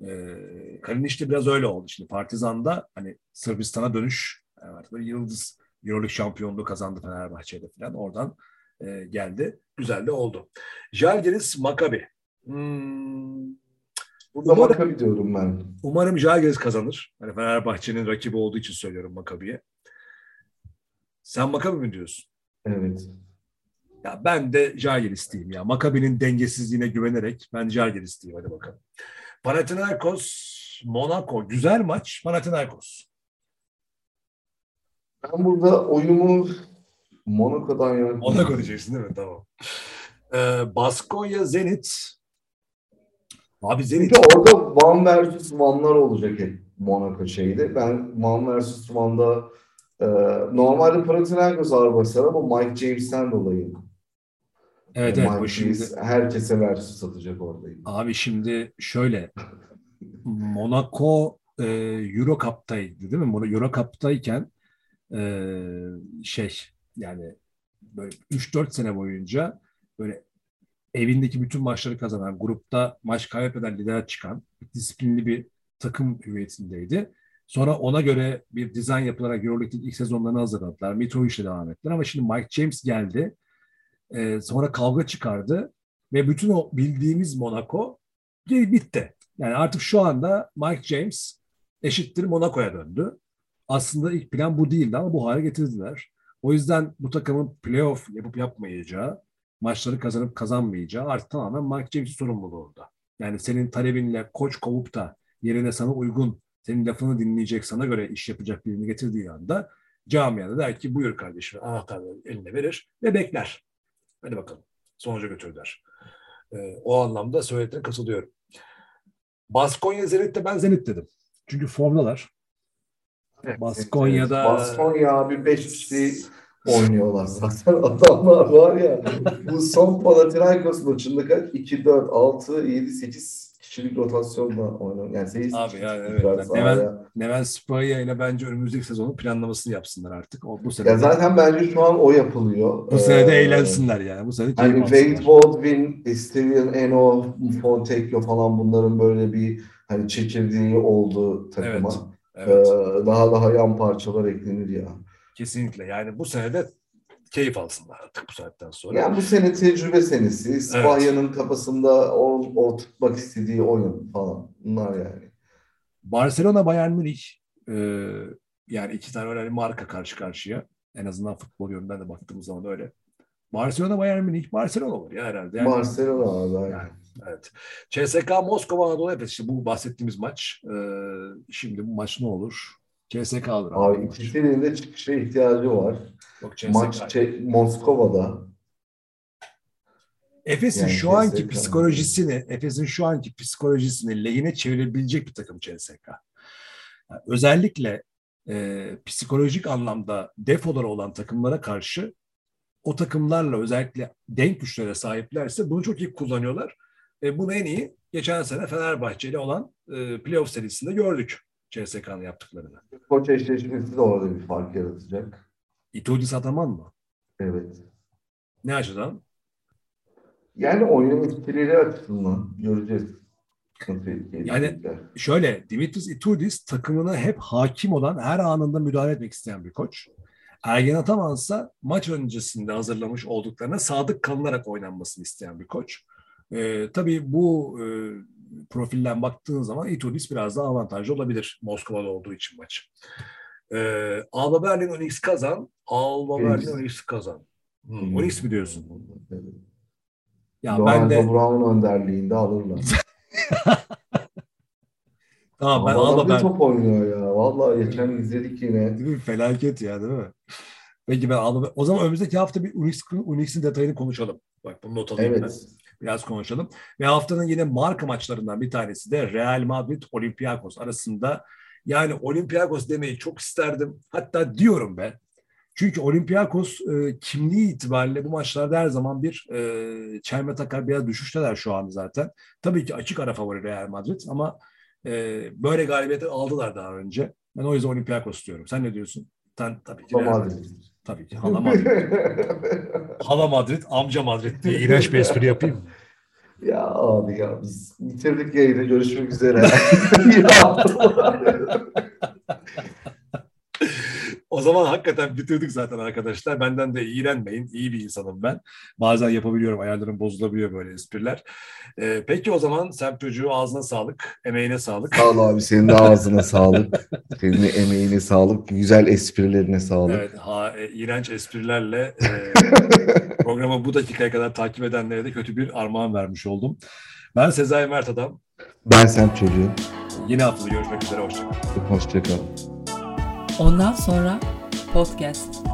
Ee, Kalinic biraz öyle oldu. Şimdi Partizan'da hani Sırbistan'a dönüş yani artık böyle yıldız Euroleague şampiyonluğu kazandı Fenerbahçe'de falan. Oradan e, geldi. Güzel de oldu. Jalgiris Maccabi. Hmm, Burada umarım, Maccabi diyorum ben. umarım Jalgiris kazanır. Hani Fenerbahçe'nin rakibi olduğu için söylüyorum Maccabi'ye. Sen Maccabi mi diyorsun? Evet. Ya ben de Jalgiris diyeyim ya. Maccabi'nin dengesizliğine güvenerek ben Jalgiris diyeyim. Hadi bakalım. Panathinaikos, Monaco. Güzel maç. Panathinaikos. Ben burada oyumu Monaco'dan yana Monaco diyeceksin değil mi? Tamam. Ee, Baskonya, Zenit. Abi Zenit. Çünkü orada one versus one'lar olacak hep Monaco şeyde. Ben one versus one'da e, normalde Panathinaikos ağır basar ama Mike James'ten dolayı. Evet evet. Bu şimdi, herkese versus atacak orada. abi şimdi şöyle. Monaco e, Euro Cup'taydı değil mi? Euro Cup'tayken e, şey yani böyle 3-4 sene boyunca böyle evindeki bütün maçları kazanan, grupta maç kaybeden lider çıkan disiplinli bir takım hüviyetindeydi. Sonra ona göre bir dizayn yapılarak Euroleague'in ilk sezonlarını hazırladılar. Mitrovic'le devam ettiler ama şimdi Mike James geldi. Ee, sonra kavga çıkardı ve bütün o bildiğimiz Monaco bitti. Yani artık şu anda Mike James eşittir Monaco'ya döndü. Aslında ilk plan bu değildi ama bu hale getirdiler. O yüzden bu takımın playoff yapıp yapmayacağı, maçları kazanıp kazanmayacağı artık tamamen Mike James'in sorumluluğu orada. Yani senin talebinle koç kovup da yerine sana uygun, senin lafını dinleyecek, sana göre iş yapacak birini getirdiği anda camiada der ki buyur kardeşim anahtarları eline verir ve bekler. Hadi bakalım sonuca götürdüler. Ee, o anlamda söylediğine katılıyorum. Baskonya Zenit'te ben Zenit dedim. Çünkü formdalar. Baskonya'da Baskonya abi 5 kişi oynuyorlar zaten (laughs) adamlar var ya. Bu son Panathinaikos maçında kaç? 2, 4, 6, 7, 8 kişilik rotasyonla oynuyor. Yani 8 Abi yani evet. Yani. Neven, Neven Spaya ile bence önümüzdeki sezonun planlamasını yapsınlar artık. O, bu sene Ya zaten bence şu an o yapılıyor. bu sene de Ee, eğlensinler yani. Bu sene Hani Wade. Baldwin, Steven Eno, Fontecchio falan bunların böyle bir hani çekirdeği oldu takıma. Evet. Ee, daha daha yan parçalar eklenir ya. Kesinlikle. Yani bu sene de keyif alsınlar artık bu saatten sonra. Yani bu sene tecrübe senesi. Spahya'nın kafasında o, o tutmak istediği oyun falan. Bunlar yani. Barcelona Bayern Münih e, yani iki tane önemli marka karşı karşıya. En azından futbol yönünden de baktığımız zaman öyle. Barcelona Bayern Münih Barcelona olur ya herhalde. Yani, Barcelona abi. Yani, evet. CSK Moskova Anadolu Efes işte bu bahsettiğimiz maç. E, şimdi bu maç ne olur? CSK alır. Abi maç. ikisinin de çıkışa ihtiyacı var. Maç şey, Moskova'da. Efes'in Yani şu anki CSK. psikolojisini, Efes'in şu anki psikolojisini lehine çevirebilecek bir takım CSK. Yani özellikle e, psikolojik anlamda defoları olan takımlara karşı o takımlarla özellikle denk güçlere sahiplerse bunu çok iyi kullanıyorlar. E, bunu en iyi geçen sene Fenerbahçe ile olan e, playoff serisinde gördük CSK'nın yaptıklarını. Koç eşleşmesi de orada bir fark yaratacak. Itudis Ataman mı? Evet. Ne açıdan? Yani oyunun etkileri açısından göreceğiz. Yani-. Şöyle Dimitris Itudis takımına hep hakim olan her anında müdahale etmek isteyen bir koç. Ergen Ataman ise maç öncesinde hazırlamış olduklarına sadık kalınarak oynanmasını isteyen bir koç. Ee, tabii bu e, profilden baktığın zaman Itudis biraz daha avantajlı olabilir Moskova'da olduğu için maç. Ee, Alba Berlin Onyx kazan. Alba. Berlin Onyx kazan. Hmm, Onyx mi diyorsun? Evet. Ya ben de Brown önderliğinde alırlar. (laughs) tamam ben Alba Berlin top oynuyor ya. Vallahi geçen izledik yine. Değil mi? Felaket ya değil mi? Peki ben aldım. O zaman önümüzdeki hafta bir Unix, Unix'in detayını konuşalım. Bak bunu not alayım ben. Evet. Biraz konuşalım. Ve haftanın yine marka maçlarından bir tanesi de Real Madrid Olympiakos arasında. Yani Olympiakos demeyi çok isterdim. Hatta diyorum ben. Çünkü Olympiakos e, kimliği itibariyle bu maçlarda her zaman bir e, çelme takar biraz düşüşteler şu an zaten. Tabii ki açık ara favori Real Madrid ama e, böyle galibiyeti aldılar daha önce. Ben o yüzden Olympiakos diyorum. Sen ne diyorsun? Sen tabii ki Real. Madrid. Tabii ki. Hala Madrid. (laughs) Hala Madrid, amca Madrid diye iğrenç bir espri yapayım mı? Ya abi ya biz bitirdik yayını. Görüşmek üzere. (laughs) O zaman hakikaten bitirdik zaten arkadaşlar. Benden de iğrenmeyin. İyi bir insanım ben. Bazen yapabiliyorum. Ayarlarım bozulabiliyor böyle espriler. Ee, peki o zaman Sem çocuğu ağzına sağlık, emeğine sağlık. Sağ ol abi. Senin de ağzına sağlık. Senin de emeğine sağlık. Güzel esprilerine sağlık. Evet, ha, e, iğrenç esprilerle e, (laughs) programı bu dakikaya kadar takip edenlere de kötü bir armağan vermiş oldum. Ben Sezai Mert Adam. Ben sen çocuğum. Yine haftada görüşmek üzere. Hoşçakalın. Hoşçakal. Ondan sonra podcast.